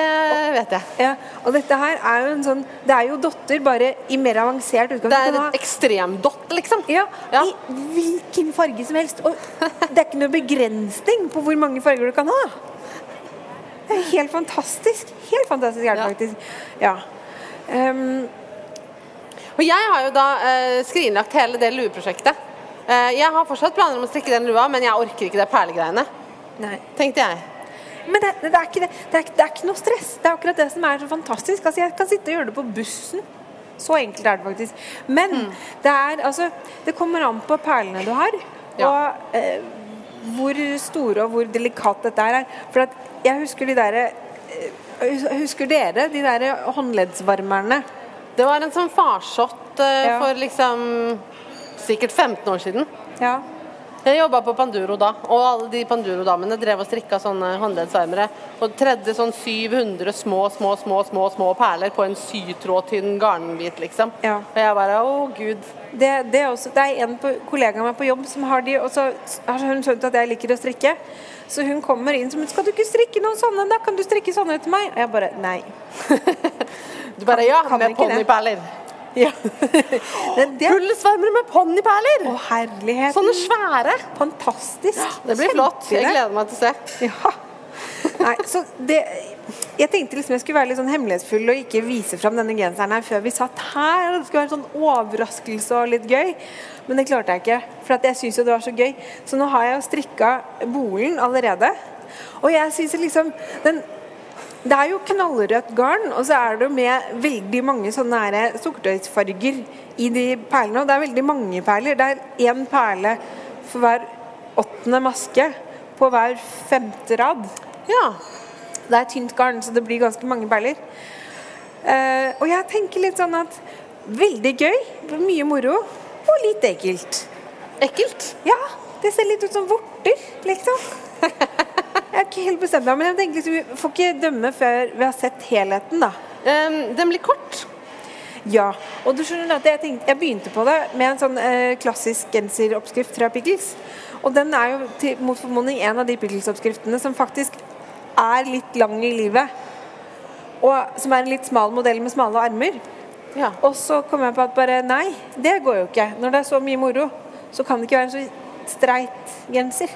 vet jeg. Ja, og dette her er jo en sånn Det er jo dotter, bare i mer avansert utgave. Det er en ha- ekstremdott, liksom. ja, Ja. i hvilken farge som helst. Og det er ikke noe begrensning på hvor mange farger du kan ha. Det er helt fantastisk. Helt fantastisk er det Ja. faktisk. Ja. Um... Og jeg har jo da eh, skrinlagt hele det lueprosjektet. Eh, jeg har fortsatt planer om å strikke den lua, men jeg orker ikke det perlegreiene. nei. Tenkte jeg. Men det, det, er ikke det. Det, er, det er ikke noe stress. Det er akkurat det som er så fantastisk. Altså, jeg kan sitte og gjøre det på bussen. Så enkelt er det faktisk. Men Mm. det er altså Det kommer an på perlene du har, Ja. og eh, hvor store og hvor delikat dette er. For jeg husker de derre eh, Husker dere de der håndleddsvarmerne? Det var en sånn farsott eh, Ja. for liksom sikkert 15 år siden. Ja. Jeg jobba på Panduro da, og alle de Panduro-damene drev og strikka sånne håndleddsarmere. Og tredde sånn 700 små, små, små små, små perler på en sytrådtynn garnbit, liksom. Ja. Og jeg bare å gud. Det, det, er også, det er en på, kollega av meg på jobb som har de, og så har hun skjønt at jeg liker å strikke. Så hun kommer inn som 'Skal du ikke strikke noen sånne? Da kan du strikke sånne til meg.' Og jeg bare Nei. Du bare ja, kan med ponniperler. Ja. det, med ponniperler! å, herlighet. Sånne svære. Fantastisk. Det blir flott. Jeg gleder meg til å se. Ja. Nei, så det Jeg tenkte liksom jeg skulle være litt sånn hemmelighetsfull og ikke vise fram denne genseren her før vi satt her. og Det skulle være en sånn overraskelse og litt gøy. Men det klarte jeg ikke, for jeg syns jo det var så gøy. Så nå har jeg jo strikka bolen allerede. Og jeg syns liksom den det er jo knallrødt garn, og så er det jo med veldig mange sånne her sukkertøysfarger i de perlene. Og det er veldig mange perler. Det er én perle for hver åttende maske på hver femte rad. Ja. Det er tynt garn, så det blir ganske mange perler. Eh, og jeg tenker litt sånn at veldig gøy, mye moro, og litt ekkelt. Ekkelt. Ja, det ser litt ut som vorter, liksom. Jeg er ikke helt bestemt meg, men jeg tenker liksom, vi får ikke dømme før vi har sett helheten, da. Um, den blir kort. Ja, og du skjønner at jeg, tenkte, jeg begynte på det med en sånn eh, klassisk genseroppskrift fra Pickles. Og den er jo til, mot formodning en av de Pickles-oppskriftene som faktisk er litt lang i livet. Og som er en litt smal modell med smale armer. Ja. Og så kom jeg på at bare nei, det går jo ikke. Når det er så mye moro, så kan det ikke være en så streit genser.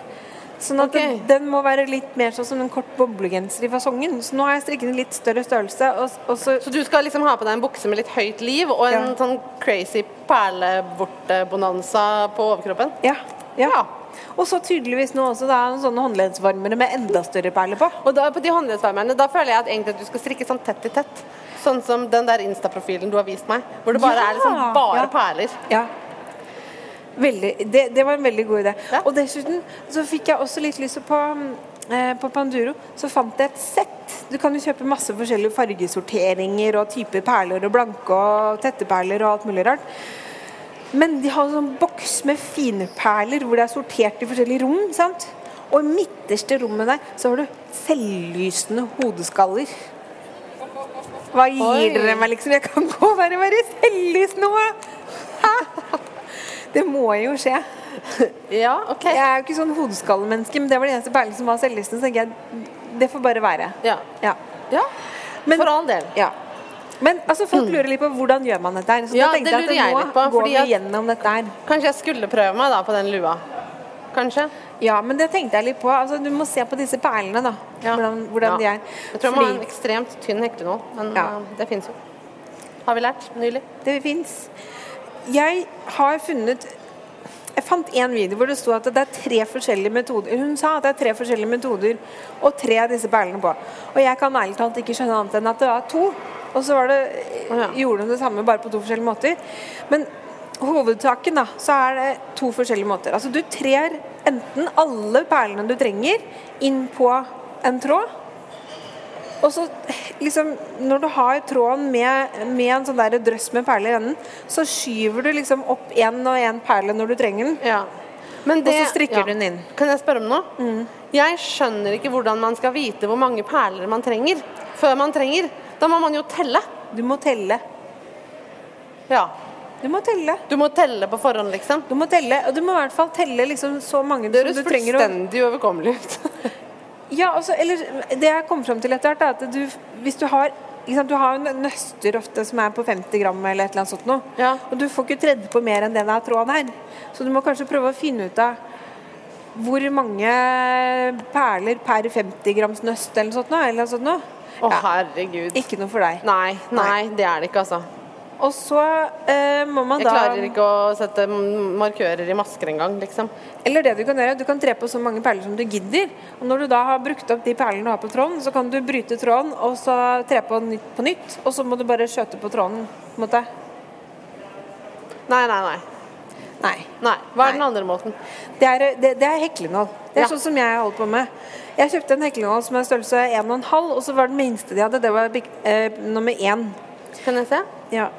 Sånn at okay. den, den må være litt mer sånn som en kort boblegenser i fasongen. Så nå har jeg strikket en litt større størrelse. Og, og så Så du skal liksom ha på deg en bukse med litt høyt liv og en Ja. sånn crazy perlevortebonanza på overkroppen? Ja. ja. Ja. Og så tydeligvis nå også da, sånne håndleddsvarmere med enda større perler på. Og da, på de håndleddsvarmerne, da føler jeg at egentlig at du skal strikke sånn tett i tett. Sånn som den der Insta-profilen du har vist meg, hvor det bare Ja. er liksom bare perler. Ja. Veldig, det, det var en veldig god idé. Ja. Og dessuten så fikk jeg også litt lyst på eh, på Panduro så fant jeg et sett. Du kan jo kjøpe masse forskjellige fargesorteringer og typer perler og blanke og tette perler og alt mulig rart. Men de har en sånn boks med fine perler hvor det er sortert i forskjellige rom. sant? Og i midterste rommet der så har du selvlysende hodeskaller. Hva gir Oi. dere meg, liksom? Jeg kan gå der og være, selvlysende! Hæ? Det må jo skje. Ja, ok. Jeg er jo ikke sånn hodeskallemenneske, men det var det eneste perlen som var selvlisten. Så tenker jeg det får bare være. Ja. Ja. ja. Men- For all del. ja. Men altså, folk lurer litt på hvordan gjør man dette her. Så Ja, da tenkte det lurer jeg at nå litt på, går vi gjennom dette her. Kanskje jeg skulle prøve meg da på den lua. Kanskje? Ja, men det tenkte jeg litt på. Altså, du må se på disse perlene, da. Ja. Hvordan, hvordan Ja. de er. Jeg tror man må ha en ekstremt tynn heklenål, men Ja. eh, det fins jo. Har vi lært nylig. det fins. Jeg har funnet Jeg fant en video hvor det sto at det er tre forskjellige metoder Hun sa at det er tre forskjellige metoder og tre av disse perlene på. Og jeg kan ærlig talt ikke skjønne annet enn at det var to. Og så var det, ja. gjorde hun det samme bare på to forskjellige måter. Men hovedsaken da, så er det to forskjellige måter. Altså du trer enten alle perlene du trenger inn på en tråd. Og så liksom Når du har tråden med, med en sånn der drøss med perler i enden, så skyver du liksom opp én og én perle når du trenger den. Ja. Men Og så strikker du den inn. Kan jeg spørre om noe? Jeg skjønner ikke hvordan man skal vite hvor mange perler man trenger før man trenger. Da må man jo telle. Du må telle. Ja. Du må telle. Du må telle på forhånd, liksom. Du må telle, og du må i hvert fall telle liksom så mange Det som du trenger Det høres fullstendig overkommelig ut. Ja, altså, eller det jeg kom fram til etter hvert, er at du, hvis du har sant, Du har jo nøster ofte som er på 50 gram eller et eller annet sånt noe. Ja. Og du får ikke tredd på mer enn det det er tråd her. Så du må kanskje prøve å finne ut av hvor mange perler per 50 grams nøst eller noe sånt noe. Eller noe sånt noe. Å, Ja, herregud. ikke noe for deg. Nei, nei, det er det ikke, altså. Og så eh, må man Jeg da klarer ikke å sette markører i masker engang, liksom. Eller det du kan gjøre, du kan tre på så mange perler som du gidder. Og når du da har brukt opp de perlene du har på tråden, så kan du bryte tråden og så tre på nytt på nytt. Og så må du bare skjøte på tråden. på en måte. Nei, nei, nei. Nei. nei. Hva er Nei. den andre måten? Det er, det, det er heklenål. Det er Ja. sånn som jeg holder på med. Jeg kjøpte en heklenål som er størrelse 1,5, og så var den minste de hadde, det var eh, nummer 1. Kan jeg se? Ja.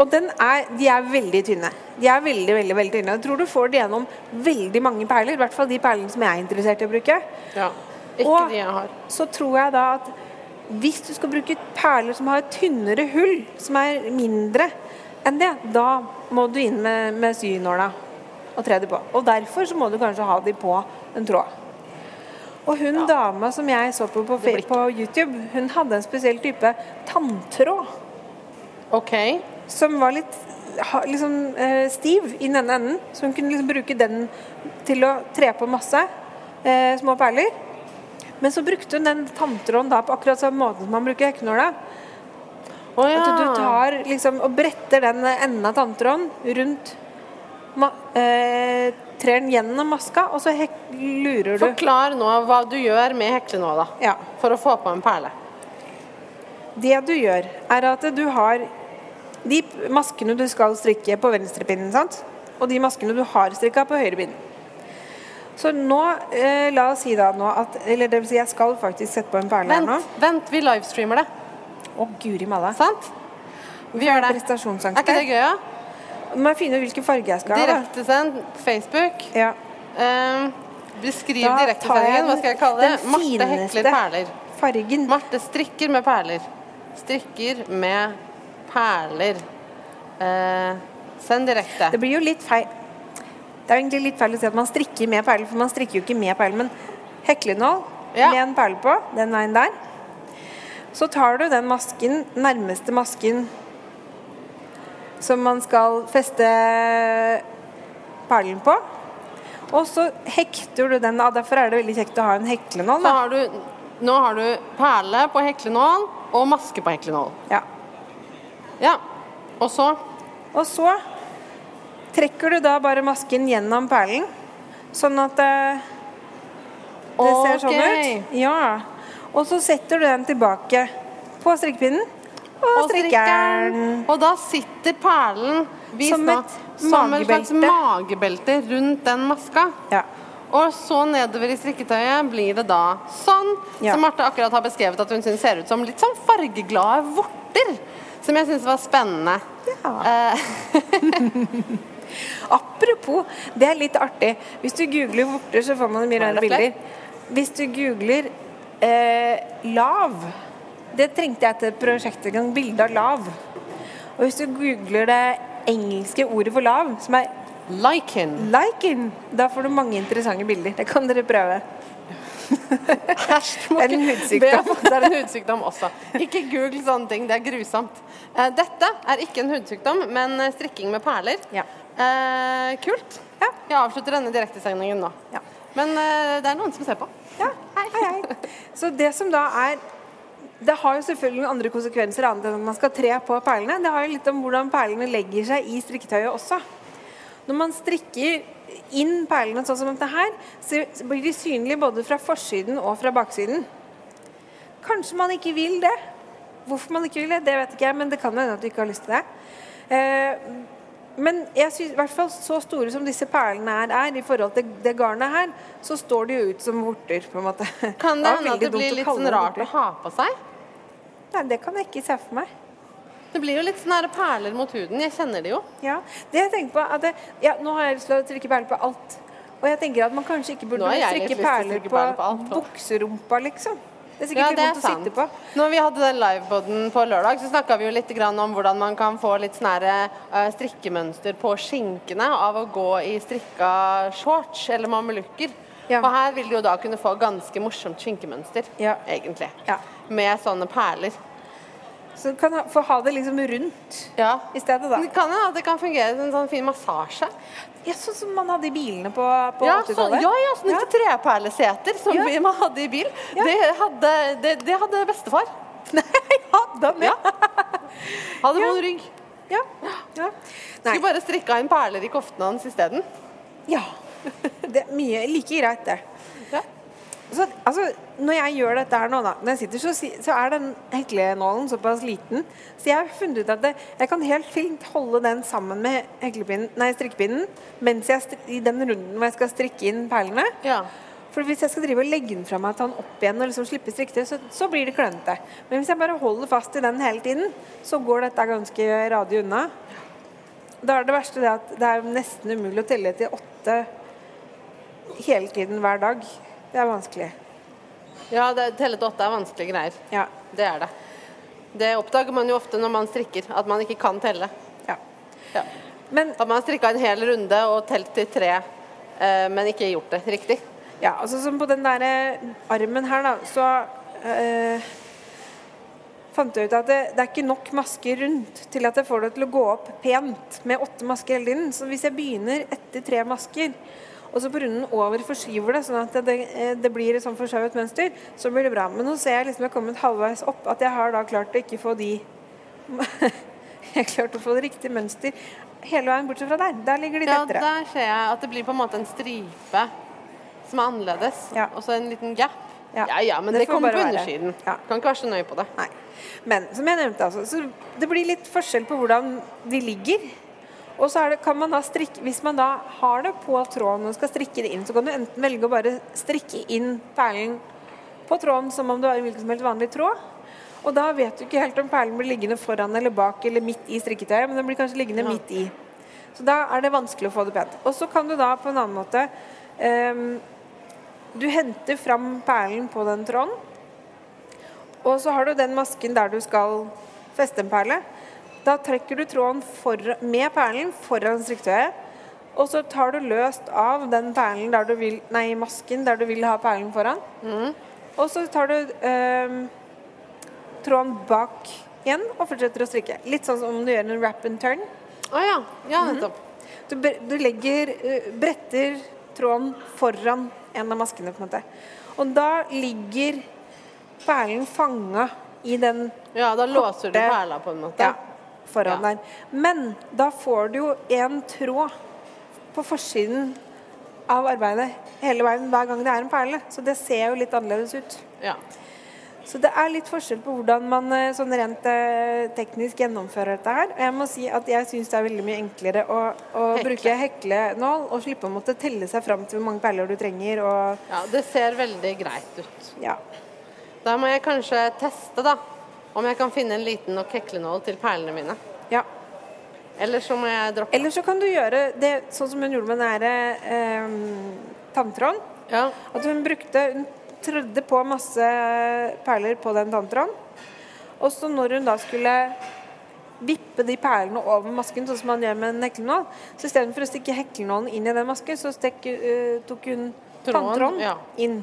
Og den er, de er veldig tynne. De er veldig, veldig, veldig tynne. Jeg tror du får det gjennom veldig mange perler, i hvert fall de perlene som jeg er interessert i å bruke. Ja. Ikke Og- de jeg har. så tror jeg da at hvis du skal bruke perler som har et tynnere hull, som er mindre enn det, da må du inn med, med synåla og tre de på. Og derfor så må du kanskje ha de på en tråd. Og hun dama som jeg så på på, Det på YouTube, hun hadde en spesiell type tanntråd OK. Som var litt liksom, eh, stiv i den ene enden. Så hun kunne liksom bruke den til å tre på masse eh, små perler. Men så brukte hun den tanntråden da på akkurat samme måte som man bruker hekkenåla. Oh, ja. At du tar liksom og bretter den enden av tanntråden rundt eh, Trer den gjennom maska, og så lurer du Forklar nå hva du gjør med heklenåla Ja. for å få på en perle. Det du gjør, er at du har de maskene du skal strikke på venstrepinnen, sant? og de maskene du har strikka på høyrepinnen. Så nå, eh, la oss si da nå at Eller det vil si, jeg skal faktisk sette på en perle her nå. Vent, vent, vi livestreamer det. Å, guri malla. Sant? Vi gjør det. Er ikke det gøy, da? Nå må jeg finne ut hvilken farge jeg skal ha. Direktesend Facebook. Ja. Um, beskriv direktesendingen. Hva skal jeg kalle det? Marte hekler perler. Fargen. Marte strikker med perler. Strikker med perler. Eh, send direkte. Det blir jo litt feil Det er egentlig litt feil å si at man strikker med perler, for man strikker jo ikke med perler, men heklenål Ja. med en perle på, den veien der. Så tar du den masken, nærmeste masken som man skal feste perlen på. Og så hekter du den av. Derfor er det veldig kjekt å ha en heklenål. Så har du, nå har du perle på heklenål og maske på heklenål. Ja. Ja. Og så Og så trekker du da bare masken gjennom perlen, sånn at det, det ser sånn ut. Ja. Og så setter du den tilbake på strikkepinnen og, Og strikker den. Og da sitter perlen Som nå, et som et slags magebelte. magebelte rundt den maska. Ja. Og så nedover i strikketøyet blir det da sånn, Ja. som Marte akkurat har beskrevet at hun syns ser ut som litt sånn fargeglade vorter. Som jeg syns var spennende. Ja. Eh, Apropos, det er litt artig. Hvis du googler vorter, så får man mye rare bilder. Hvis du googler eh, lav Det trengte jeg til prosjektet prosjekt en. Bilde av lav. Og hvis du googler det engelske ordet for lav, som er Lichen. lichen, da får du mange interessante bilder. Det kan dere prøve. Det er en hudsykdom. Det er en hudsykdom også. Ikke google sånne ting, det er grusomt. Eh, Dette er ikke en hudsykdom, men eh, strikking med perler. Ja. Eh, kult. Ja. Jeg avslutter denne direktesendingen nå. Ja. Men eh, det er noen som ser på. Ja, hei, hei. Så det som da er Det har jo selvfølgelig andre konsekvenser annet enn at man skal tre på perlene. Det har jo litt om hvordan perlene legger seg i strikketøyet også. Når man strikker inn perlene sånn som dette her, så blir de synlige både fra forsiden og fra baksiden. Kanskje man ikke vil det. Hvorfor man ikke vil det, det vet ikke jeg, men det kan hende at du ikke har lyst til det. Eh, men jeg synes, i hvert fall så store som disse perlene her er i forhold til det garnet her, så står de jo ut som vorter, på en måte. Kan det hende at det blir litt sånn rart å ha på seg? Nei, det kan jeg ikke se for meg. Det blir jo litt sånne perler mot huden. Jeg kjenner det jo. Ja, det jeg tenker på at det, ja, Nå har jeg lyst til å trykke perler på alt. Og jeg tenker at man kanskje ikke burde å perler trykke på, perler på alt, bukserumpa, liksom. Det er Ja, sikkert det litt er sant. å sitte på. Når vi hadde den livepoden på lørdag, så snakka vi jo litt grann om hvordan man kan få litt sånn eh, strikkemønster på skinkene av å gå i strikka shorts eller mamelukker. Ja. Og her vil du jo da kunne få ganske morsomt skinkemønster, Ja. egentlig. Ja. Med sånne perler. Så du kan ha, få ha det liksom rundt Ja. i stedet, da. Det kan jo at det kan fungere som en sånn fin massasje. Ja, sånn som man hadde i bilene på, på Ja, så, 80-tallet. ja, ja, sånne treperleseter som Ja. man hadde i bil. Ja. Det, hadde, det, det hadde bestefar. Nei, hadde han det? Ja. Hadde Ja. vond rygg. Ja. ja. Skulle bare strikka inn perler i koftene hans isteden. Ja. Det er mye like greit, det. Så, altså, når jeg gjør dette her nå, da, når jeg sitter, så, så er den heklenålen såpass liten, så jeg har funnet ut at det, jeg kan helt fint holde den sammen med nei, strikkepinnen mens jeg i den runden hvor jeg skal strikke inn perlene. Ja. For hvis jeg skal drive og legge den fra meg ta den opp igjen og liksom slippe strikketøy, så, så blir det klønete. Men hvis jeg bare holder fast i den hele tiden, så går dette ganske radig unna. Da er det verste det at det er nesten umulig å telle til åtte hele tiden hver dag. Det er vanskelig. ja det, telle til åtte er vanskelige greier. Ja. Det er det. Det oppdager man jo ofte når man strikker, at man ikke kan telle. ja. Ja. Men At man har strikka en hel runde og telt til tre, eh, men ikke gjort det riktig. ja, altså som på den der eh, armen her, da, så eh, fant jeg ut at det, det er ikke nok masker rundt til at jeg får det til å gå opp pent med åtte masker hele tiden. Så hvis jeg begynner etter tre masker, og så på runden over forskyver det, sånn at det, det blir et sånn forskjøvet mønster, så blir det bra. Men nå ser jeg liksom jeg har kommet halvveis opp, at jeg har da klart å ikke få de Jeg har klart å få det riktige mønster hele veien bortsett fra der. Der ligger de Ja, der ser jeg at det blir på en måte en stripe som er annerledes, Ja. og så en liten gap. Ja. Ja ja, men Det det, kommer på undersiden. Ja. Kan ikke være så nøye på det. Nei. Men som jeg nevnte, altså, så det blir litt forskjell på hvordan de ligger. Og så er det, kan man da strikke, Hvis man da har det på tråden og skal strikke det inn, så kan du enten velge å bare strikke inn perlen på tråden som om du har en hvilken som helst vanlig tråd. Og da vet du ikke helt om perlen blir liggende foran eller bak eller midt i strikketøyet, men den blir kanskje liggende midt i. Så da er det vanskelig å få det pent. Og så kan du da på en annen måte um, Du henter fram perlen på den tråden. Og så har du den masken der du skal feste en perle. Da trekker du tråden for, med perlen foran striktøyet, Og så tar du løst av den perlen der du vil, nei, masken der du vil ha perlen foran. Og så tar du eh, tråden bak igjen og fortsetter å strikke. Litt sånn som om du gjør en wrap and turn. Å ja. Ja, Mhm. nettopp. Du, bre- du legger, eh, bretter tråden foran en av maskene, på en måte. Og da ligger perlen fanga i den Ja, da låser du Korte- perla på en måte. ja, foran Ja. der. Men da får du jo en tråd på forsiden av arbeidet hele veien hver gang det er en perle. Så det ser jo litt annerledes ut. Ja. Så det er litt forskjell på hvordan man eh, sånn rent eh, teknisk gjennomfører dette her. Og jeg må si at jeg syns det er veldig mye enklere å, å Hekle. bruke heklenål og slippe å måtte telle seg fram til hvor mange perler du trenger og ja, det ser veldig greit ut. ja. Da må jeg kanskje teste, da. Om jeg kan finne en liten nok heklenål til perlene mine. ja. Eller så må jeg droppe Eller så kan du gjøre det sånn som hun gjorde med den der eh, tanntråden. Ja. At hun brukte Hun trødde på masse perler på den tanntråden. Og så når hun da skulle vippe de perlene over masken, sånn som man gjør med en heklenål, så istedenfor å stikke heklenålen inn i den masken, så stek, uh, tok hun tanntråden ja. inn.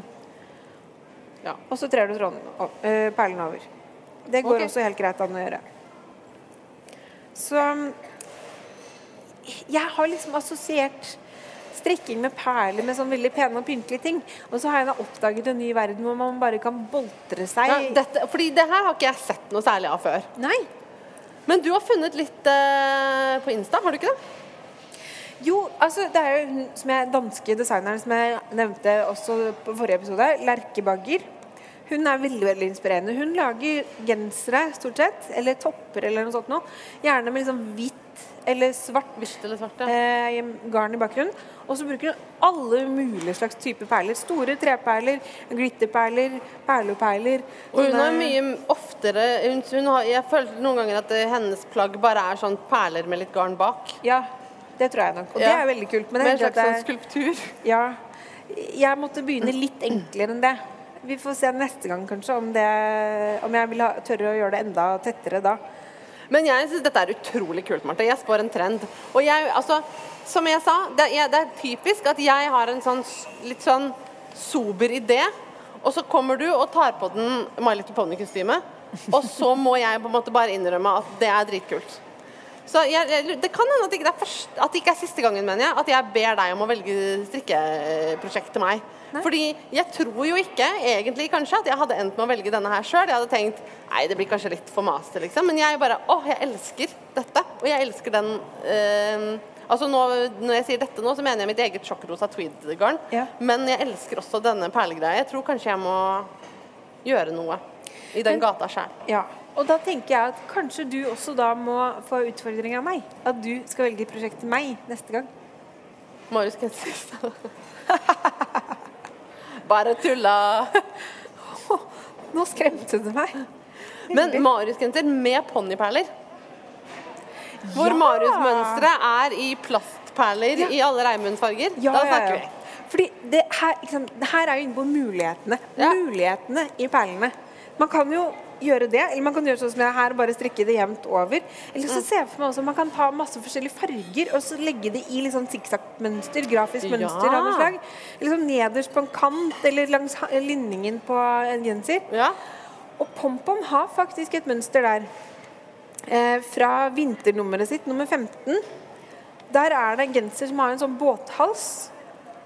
Ja. Og så trer du tråden, uh, eh, perlen over. Det går okay. også helt greit an å gjøre. Så jeg har liksom assosiert strikking med perler med sånn veldig pene og pyntelige ting. Og så har jeg da oppdaget en ny verden hvor man bare kan boltre seg. Ja, dette, fordi det her har ikke jeg sett noe særlig av før. Nei. Men du har funnet litt uh, på Insta, har du ikke det? Jo, altså det er jo hun som er danske designeren som jeg nevnte også på forrige episode, Lerke Bagger. Hun er veldig veldig inspirerende. Hun lager gensere stort sett, eller topper eller noe sånt noe. Gjerne med liksom hvitt eller svart Hvitt eller svart, ja. eh, garn i bakgrunnen. Og så bruker hun alle mulige slags typer perler. Store treperler, glitterperler, perleperler. Og hun har mye oftere hun, hun har, Jeg føler noen ganger at hennes plagg bare er sånn perler med litt garn bak. Ja, det tror jeg nok. Og Ja. det er veldig kult. Men en det er slags sånn det er- skulptur. Ja. Jeg måtte begynne litt enklere enn det. Vi får se neste gang kanskje om, det, om jeg vil ha, tørre å gjøre det enda tettere da. Men jeg syns dette er utrolig kult, Marte. Jeg spår en trend. Og jeg, altså, som jeg sa, det er, det er typisk at jeg har en sånn litt sånn sober idé, og så kommer du og tar på den My Little Pony-kostymet, og så må jeg på en måte bare innrømme at det er dritkult. Så jeg, jeg, Det kan hende at, det ikke er at det ikke er siste gangen mener jeg, at jeg ber deg om å velge strikkeprosjekt til meg. Nei. Fordi jeg tror jo ikke egentlig kanskje at jeg hadde endt med å velge denne her sjøl. Jeg hadde tenkt nei, det blir kanskje litt for master, liksom. Men jeg bare åh, jeg elsker dette. Og jeg elsker den øh, Altså nå, Når jeg sier dette nå, så mener jeg mitt eget sjokkrosa tweed-garn. Ja. Men jeg elsker også denne perlegreia. Jeg tror kanskje jeg må gjøre noe i den Men- gata sjøl. Ja. Og da tenker jeg at kanskje du også da må få utfordring av meg. At du skal velge prosjekt til meg neste gang. Marius Genser. Bare tulla. Nå skremte du meg. Men Marius Genser med ponniperler. Hvor Ja! Marius-mønsteret er i plastperler Ja. i alle regnbuensfarger. Ja, da snakker vi. Fordi det her, liksom, det her er jo inne på mulighetene. Mulighetene i perlene. Man kan jo gjøre det, eller man kan gjøre sånn som jeg her, bare strikke det jevnt over. Eller Mm. så ser jeg for meg også man kan ta masse forskjellige farger og så legge det i litt sånn sikksakk-mønster, grafisk Ja. mønster av noe slag. Eller sånn nederst på en kant eller langs linningen på en genser. Ja. Og Pompom har faktisk et mønster der. Eh, fra vinternummeret sitt, nummer 15. Der er det en genser som har en sånn båthals.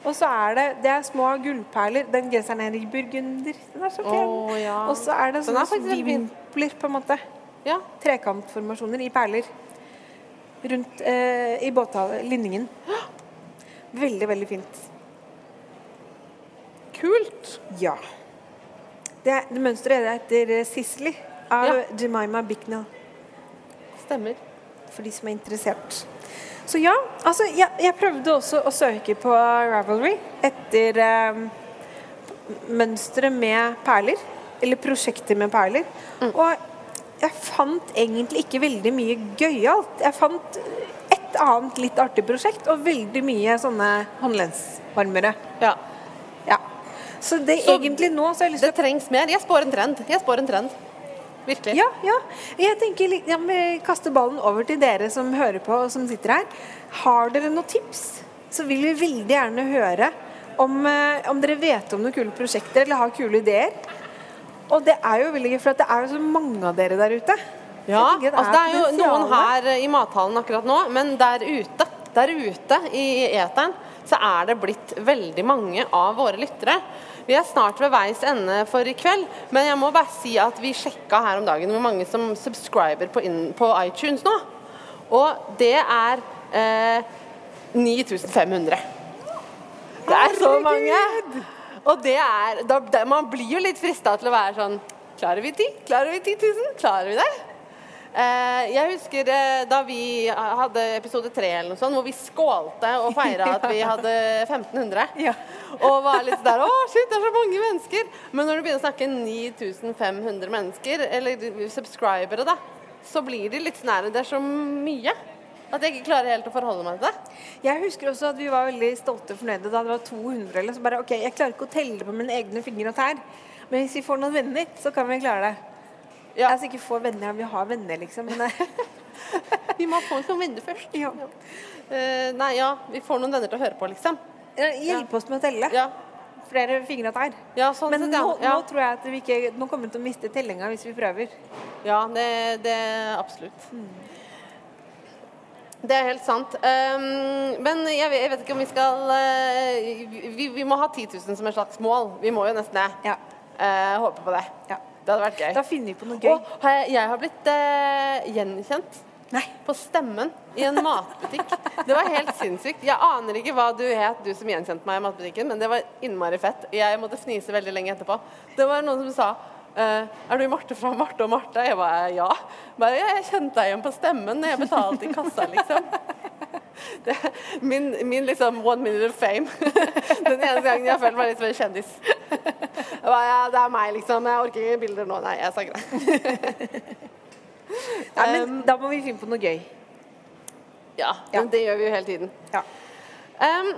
Og så er det, det er små gullperler. Den genseren er i burgunder. Den er så pen. Ja. Og så er det sånne vimpler, på en måte. ja. Trekantformasjoner i perler. Rundt eh, i båtlinningen. Veldig, veldig fint. Kult. Ja. Det, det mønsteret er etter Sisley av Ja. Jemima Bicknell. Stemmer. for de som er interessert. Så ja, altså jeg, jeg prøvde også å søke på Ravelry etter eh, mønstre med perler. Eller prosjekter med perler. Og jeg fant egentlig ikke veldig mye gøyalt. Jeg fant et annet litt artig prosjekt og veldig mye sånne håndlensvarmere. Ja. Ja. Så det Så egentlig nå så har jeg lyst til Det trengs mer. Jeg spår en trend. Jeg spår en trend. Virkelig. Ja, ja. Jeg tenker ja, vi kaster ballen over til dere som hører på og som sitter her. Har dere noen tips, så vil vi veldig gjerne høre om, eh, om dere vet om noen kule prosjekter eller har kule ideer. Og det er jo veldig gøy, for det er jo så mange av dere der ute. Ja, det er, altså det er jo noen her i mathallen akkurat nå, men der ute, der ute i eteren, så er det blitt veldig mange av våre lyttere. Vi er snart ved veis ende for i kveld, men jeg må bare si at vi sjekka her om dagen hvor mange som subscriber på, på iTunes nå. Og det er eh, 9500. Det er så mange! Og det er da, da, Man blir jo litt frista til å være sånn Klarer vi 10? Klarer vi 10 000? Klarer vi det? Eh, jeg husker eh, da vi hadde episode tre eller noe sånt, hvor vi skålte og feira at vi hadde 1500. Ja. Og var litt der Å, shit, det er så mange mennesker! Men når du begynner å snakke 9500 mennesker, eller subscribere, da, så blir det litt nære. her Det er så mye at jeg ikke klarer helt å forholde meg til det. Jeg husker også at vi var veldig stolte og fornøyde da det var 200. Eller så bare, ok, Jeg klarer ikke å telle på mine egne fingre og tær, men hvis vi får noen venner, så kan vi klare det. Ja. Altså ikke få venner, ja, vi har venner, liksom. Men Vi må få noen venner først. ja. Uh, nei, ja, vi får noen venner til å høre på, liksom. Hjelpe oss med å telle. Ja, Flere fingre tær. ja sånn Men nå, nå tror jeg at vi ikke Nå kommer vi til å miste tellinga hvis vi prøver. Ja, det, det absolutt. Det er helt sant. Um, men jeg, vet- jeg vet ikke om vi skal uh, vi, vi må ha 10 000 som et slags mål. Vi må jo nesten det. Ja. Uh, håpe på det. ja. Det hadde vært gøy. Da finner vi på noe gøy. Og har jeg, jeg har blitt eh, gjenkjent Nei. på stemmen i en matbutikk. Det var helt sinnssykt. Jeg aner ikke hva du het, du som gjenkjente meg i matbutikken, men det var innmari fett. Jeg måtte fnise veldig lenge etterpå. Det var noen som sa Uh, er du Marte fra Marte og Marte? Jeg bare ja. Bare. Jeg kjente deg igjen på stemmen når jeg betalte i kassa, liksom. Det, min, min liksom one minute of fame. Den eneste gangen jeg har følt meg litt som en kjendis. Bare, ja, det er meg, liksom. Jeg orker ikke bilder nå. Nei, jeg sa ikke det. Nei, men da må vi finne på noe gøy. Ja, Ja. men det gjør vi jo hele tiden. Ja. Em,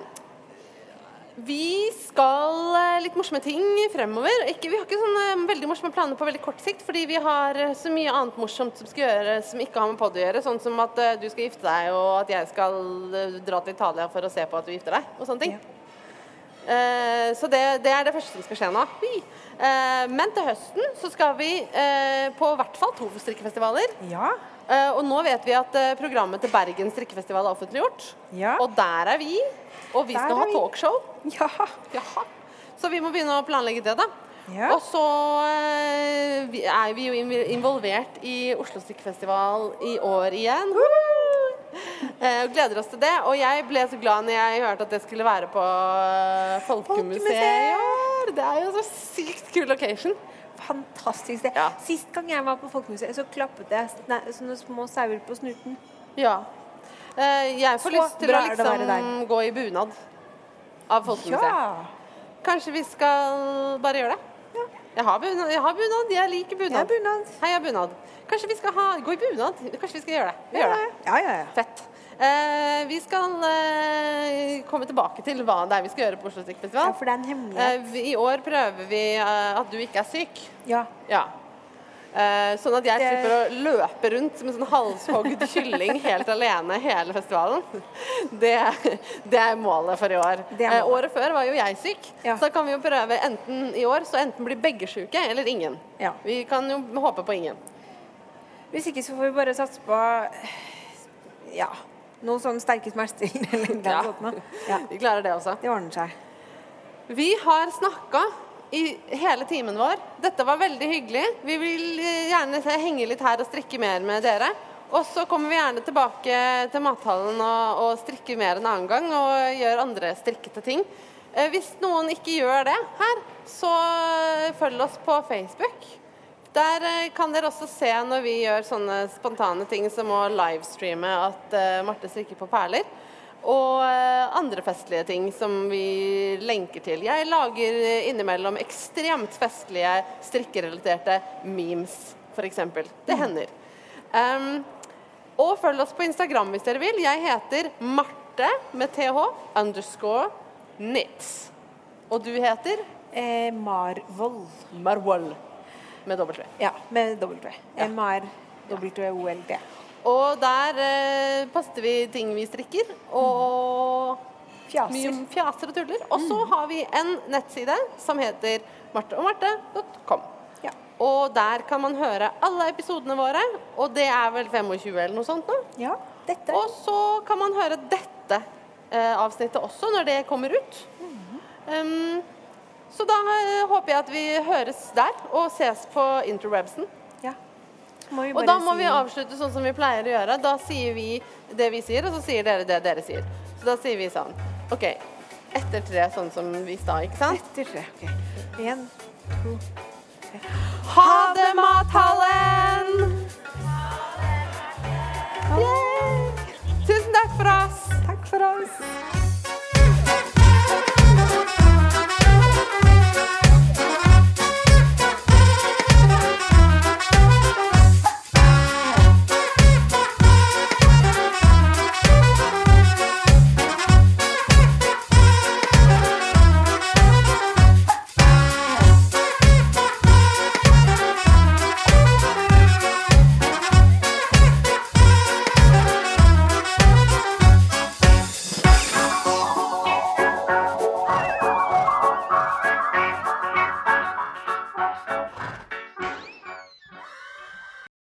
vi skal eh, litt morsomme ting fremover. Ikke, vi har ikke sånne eh, veldig morsomme planer på veldig kort sikt, fordi vi har eh, så mye annet morsomt som skal gjøres som ikke har med pod å gjøre. Sånn som at du skal gifte deg, og at jeg skal dra til Italia for å se på at du gifter deg, og sånne ting. Eh, så det, det er det første som skal skje nå. Eh, men til høsten så skal vi eh, på hvert fall to strikkefestivaler. Ja. Eh, og nå vet vi at eh, programmet til Bergen strikkefestival er offentliggjort. Ja. Og der er vi. Og vi Der skal ha talkshow. Ja. Jaha. Så vi må begynne å planlegge det, da. Ja. Og så eh, er vi jo involvert i Oslo strikkefestival i år igjen. Og gleder oss til det. Og jeg ble så glad når jeg hørte at det skulle være på Folkemuseet. Folkemuseet. Det er jo så sykt kul location. Fantastisk sted. Ja. Sist gang jeg var på Folkemuseet, så klappet jeg sånne små sauer på snuten. Ja. Eh, jeg får Så lyst til å liksom gå i bunad av Folkemuseet. Ja. Kanskje vi skal bare gjøre det? Jeg har bunad. Jeg, har bunad. jeg liker bunad. Jeg bunad. Heia bunad. Kanskje vi skal ha, gå i bunad? Kanskje vi skal gjøre det? Vi gjør det. Ja, ja, ja. Fett. Eh, vi skal eh, komme tilbake til hva det er vi skal gjøre på Oslo ja for det er en hemmelighet. Eh, I år prøver vi at du ikke er syk. Ja. Ja. Eh, sånn at jeg slipper å løpe rundt som en sånn halshogd kylling helt alene hele festivalen. Det, det er målet for i år. Målet. året før var jo jeg syk, Ja. så da kan vi jo prøve enten i år så enten blir begge syke eller ingen. Ja. Vi kan jo håpe på ingen. Hvis ikke så får vi bare satse på ja, noen sånne sterke smertestillende eller noe Ja. sånt. Ja. Vi klarer det også. Det ordner seg. Vi har snakka i hele timen vår. Dette var veldig hyggelig. Vi vil eh, gjerne henge litt her og strikke mer med dere. Og så kommer vi gjerne tilbake til mathallen og, og strikker mer en annen gang og gjør andre strikkete ting. Eh, Hvis noen ikke gjør det her, så følg oss på Facebook. Der eh, kan dere også se når vi gjør sånne spontane ting som å livestreame at eh, Marte strikker på perler. Og eh, andre festlige ting som vi lenker til. Jeg lager innimellom ekstremt festlige strikkerelaterte memes, f.eks. Det hender. Um, og følg oss på Instagram hvis dere vil. Jeg heter Marte med th underscore knits. Og du heter Eh, Marvoll. Marwol med W. Ja, med W. Ja. M-A-R-W-O-L-D. Og der eh, passer vi ting vi strikker, og Fjaser. mye fjaser og tuller. Og så har vi en nettside som heter marteogmarte.com. Ja. Og der kan man høre alle episodene våre, og det er vel 25 eller noe sånt nå. ja, dette. Og så kan man høre dette eh, avsnittet også når det kommer ut. Um, så da eh, håper jeg at vi høres der, og ses på interwebsen. Ja. Og da må si- vi avslutte sånn som vi pleier å gjøre. Da sier vi det vi sier, og så sier dere det dere sier. Så da sier vi sånn OK. Etter tre, sånn som vi sa, ikke sant? Etter tre. Ok. En, to tre. Ha det, Mathallen! Yeah! Tusen takk for oss. Takk for oss.